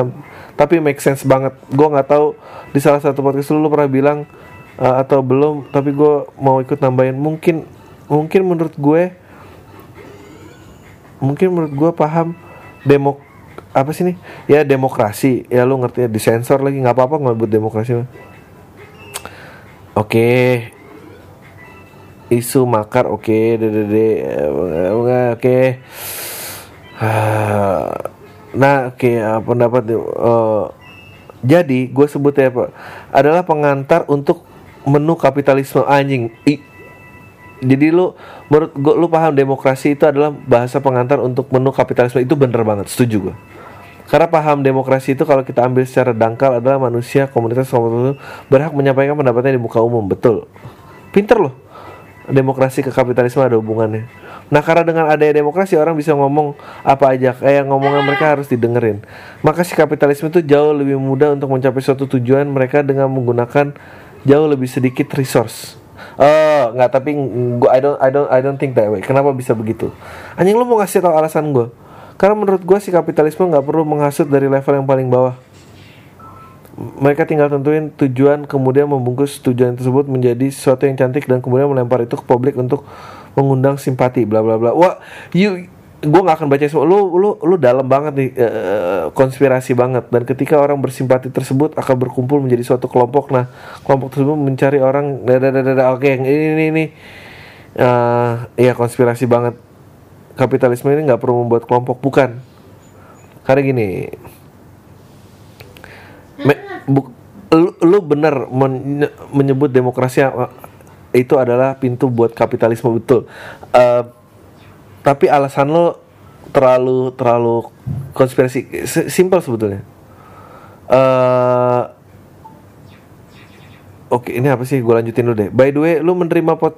tapi make sense banget. Gue nggak tahu di salah satu podcast lo lo pernah bilang uh, atau belum tapi gue mau ikut nambahin. Mungkin mungkin menurut gue mungkin menurut gue paham demok apa sih nih ya demokrasi. Ya lu ngerti ya disensor lagi. Nggak apa-apa ngebut demokrasi mah. oke. Isu makar oke. Dede oke Ah, nah oke ah, pendapat eh, jadi gue sebutnya apa adalah pengantar untuk menu kapitalisme. Anjing. I- jadi lu menurut gua lu paham demokrasi itu adalah bahasa pengantar untuk menu kapitalisme. Itu bener banget. Setuju gua karena paham demokrasi itu kalau kita ambil secara dangkal adalah manusia komunitas komunitas berhak menyampaikan pendapatnya di muka umum betul pinter loh demokrasi ke kapitalisme ada hubungannya nah karena dengan adanya demokrasi orang bisa ngomong apa aja kayak ngomongan mereka harus didengerin maka si kapitalisme itu jauh lebih mudah untuk mencapai suatu tujuan mereka dengan menggunakan jauh lebih sedikit resource Oh, nggak tapi gua I don't I don't I don't think that way. Kenapa bisa begitu? Anjing lu mau ngasih tau alasan gua? Karena menurut gua si kapitalisme nggak perlu menghasut dari level yang paling bawah. Mereka tinggal tentuin tujuan kemudian membungkus tujuan tersebut menjadi sesuatu yang cantik dan kemudian melempar itu ke publik untuk mengundang simpati bla bla bla. Wah, you gue nggak akan baca semua. Lu lu lu dalam banget nih eh, konspirasi banget dan ketika orang bersimpati tersebut akan berkumpul menjadi suatu kelompok. Nah, kelompok tersebut mencari orang dada dada oke yang ini ini ini Eh, ya konspirasi banget. Kapitalisme ini nggak perlu membuat kelompok bukan. Karena gini, Me, bu- lu, lu benar men- menyebut demokrasi itu adalah pintu buat kapitalisme betul. Uh, tapi alasan lo terlalu terlalu konspirasi simpel sebetulnya. Uh, Oke, ini apa sih? Gue lanjutin dulu deh. By the way, lu menerima pot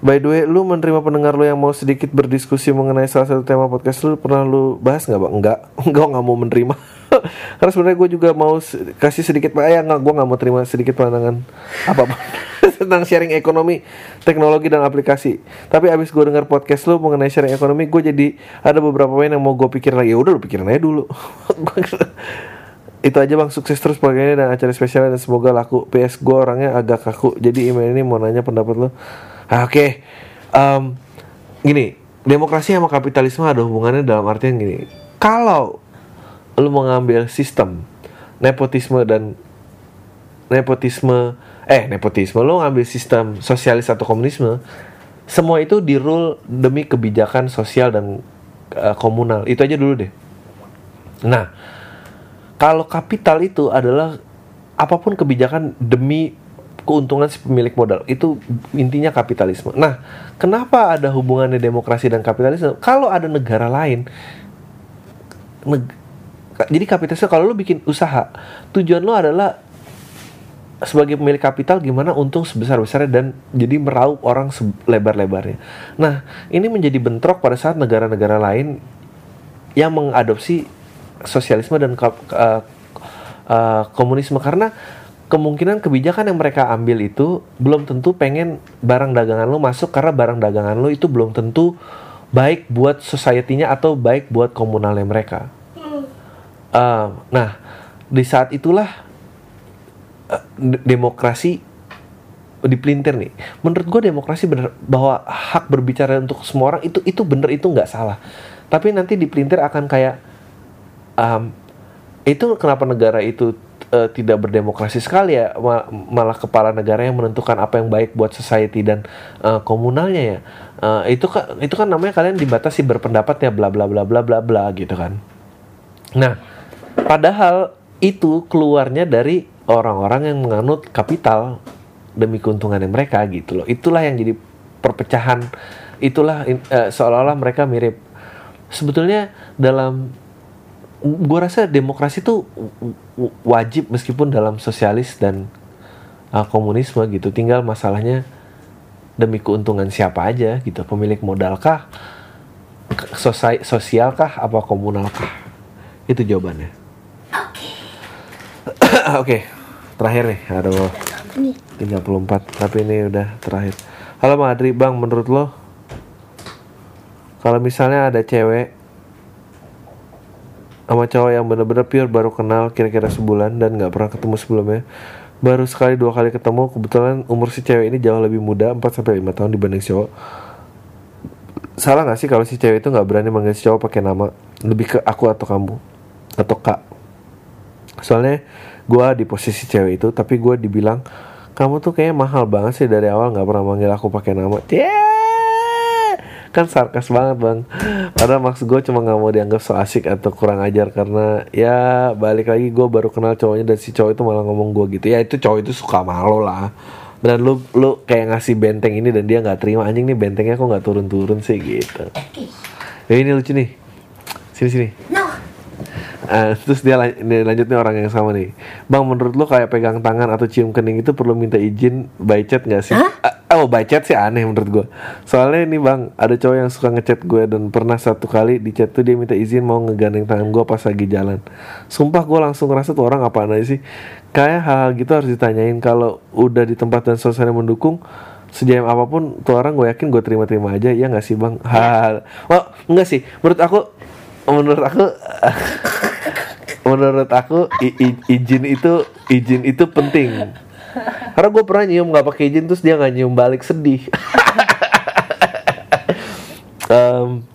By the way, lu menerima pendengar lu yang mau sedikit berdiskusi mengenai salah satu tema podcast lu pernah lu bahas nggak bang? Enggak, enggak nggak mau menerima. Karena sebenarnya gue juga mau kasih sedikit, eh ya nggak, gue nggak mau terima sedikit pandangan apa tentang sharing ekonomi, teknologi dan aplikasi. Tapi abis gue dengar podcast lu mengenai sharing ekonomi, gue jadi ada beberapa poin yang mau gue pikir lagi. Ya udah lu pikirin aja dulu. itu aja bang sukses terus programnya dan acara spesial dan semoga laku PS gue orangnya agak kaku jadi email ini mau nanya pendapat lo ah, oke. Em, gini demokrasi sama kapitalisme ada hubungannya dalam artian gini. Kalau lu mau ngambil sistem nepotisme dan nepotisme eh nepotisme lu ngambil sistem sosialis atau komunisme semua itu di rule demi kebijakan sosial dan eh, komunal. Itu aja dulu deh. Nah kalau kapital itu adalah apa pun kebijakan demi keuntungan si pemilik modal itu intinya kapitalisme. Nah, kenapa ada hubungannya demokrasi dan kapitalisme? Kalau ada negara lain, neg- jadi kapitalisme kalau lu bikin usaha, tujuan lu adalah sebagai pemilik kapital gimana untung sebesar-besarnya dan jadi meraup orang selebar-lebarnya. Nah, ini menjadi bentrok pada saat negara-negara lain yang mengadopsi sosialisme dan eh, eh, komunisme karena kemungkinan kebijakan yang mereka ambil itu belum tentu pengen barang dagangan lo masuk karena barang dagangan lo itu belum tentu baik buat society-nya atau baik buat komunalnya mereka. Uh, nah, di saat itulah uh, de- demokrasi dipelintir nih. Menurut gue demokrasi bener bahwa hak berbicara untuk semua orang itu itu bener itu nggak salah. Tapi nanti dipelintir akan kayak um, itu kenapa negara itu uh, tidak berdemokrasi sekali ya Ma- malah kepala negara yang menentukan apa yang baik buat society dan uh, komunalnya ya. Uh, itu kan itu kan namanya kalian dibatasi berpendapat ya bla bla bla bla bla bla gitu kan. Nah padahal itu keluarnya dari orang-orang yang menganut kapital demi keuntungannya mereka gitu loh. Itulah yang jadi perpecahan. Itulah eh, seolah-olah mereka mirip. Sebetulnya dalam gua rasa demokrasi itu w- wajib meskipun dalam sosialis dan uh, komunisme gitu. Tinggal masalahnya demi keuntungan siapa aja gitu. Pemilik modal kah? Sosial sosial kah? Apa komunal kah? Itu jawabannya. Oke. Terakhir nih. Aduh. 34 tapi ini udah terakhir. Halo Bang Adri Bang menurut lo? Kalau misalnya ada cewek sama cowok yang bener-bener pure baru kenal kira-kira sebulan dan nggak pernah ketemu sebelumnya. Baru sekali dua kali ketemu kebetulan umur si cewek ini jauh lebih muda 4 sampai 5 tahun dibanding cowok. Salah nggak sih kalau si cewek itu nggak berani manggil si cowok pakai nama? Lebih ke aku atau kamu? Atau kak? Soalnya gue di posisi cewek itu tapi gue dibilang kamu tuh kayaknya mahal banget sih dari awal nggak pernah manggil aku pakai nama. Yeah! Kan sarkas banget bang. Karena maksud gue cuma nggak mau dianggap so asik atau kurang ajar karena ya balik lagi gue baru kenal cowoknya dan si cowok itu malah ngomong gue gitu. Ya itu cowok itu suka malu lah. Dan lu lu kayak ngasih benteng ini dan dia nggak terima anjing nih bentengnya kok nggak turun-turun sih? Gitu. Ya ini lucu nih. Sini sini Ah, terus dia lan- ini lanjut nih orang yang sama nih. Bang menurut lo kayak pegang tangan atau cium kening itu perlu minta izin by chat gak sih? Ah, oh by chat sih aneh menurut gue Soalnya nih bang ada cowok yang suka ngechat gue Dan pernah satu kali di chat tuh dia minta izin mau ngegandeng tangan gue pas lagi jalan. Sumpah gue langsung ngerasa tuh orang apaan aja sih? Kayak hal-hal gitu harus ditanyain. Kalau udah di tempat dan suasana mendukung Sejam apa pun tuh orang gue yakin gue terima-terima aja. Ya gak sih bang? Hal Oh enggak sih. Menurut aku Menurut aku menurut aku i- i- izin itu izin itu penting. Karena gue pernah nyium nggak pakai izin terus dia nggak nyium balik sedih. Em,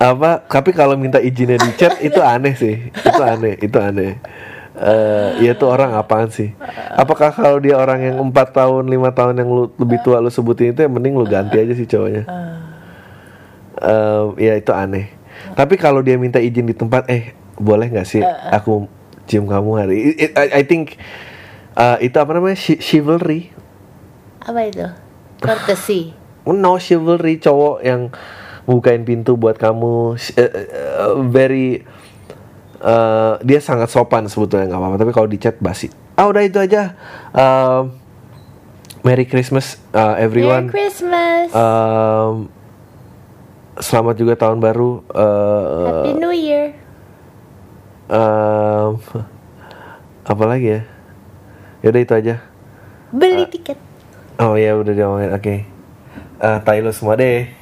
apa tapi kalau minta izinnya di chat itu aneh sih. Itu aneh itu aneh. Eh ya tuh orang apaan sih? Apakah kalau dia orang yang empat tahun lima tahun yang lu lebih tua lu sebutin itu ya mending lu ganti aja sih cowoknya. Em, ya itu aneh. Tapi kalau dia minta izin di tempat eh boleh nggak sih aku cium kamu hari I, I- I think uh, itu apa namanya? Chi- chivalry. Apa itu? Courtesy. no chivalry cowok yang bukain pintu buat kamu. Sh- eh, eh, very eh, dia sangat sopan sebetulnya nggak apa-apa. Tapi kalau di chat basi. Ah udah itu aja. Um, Merry Christmas uh, everyone. Merry Christmas. Um, selamat juga tahun baru uh, Happy New Year. Um, apa lagi ya? Yaudah itu aja. Beli tiket. oh ya udah diomongin oke. Eh, tai lu semua deh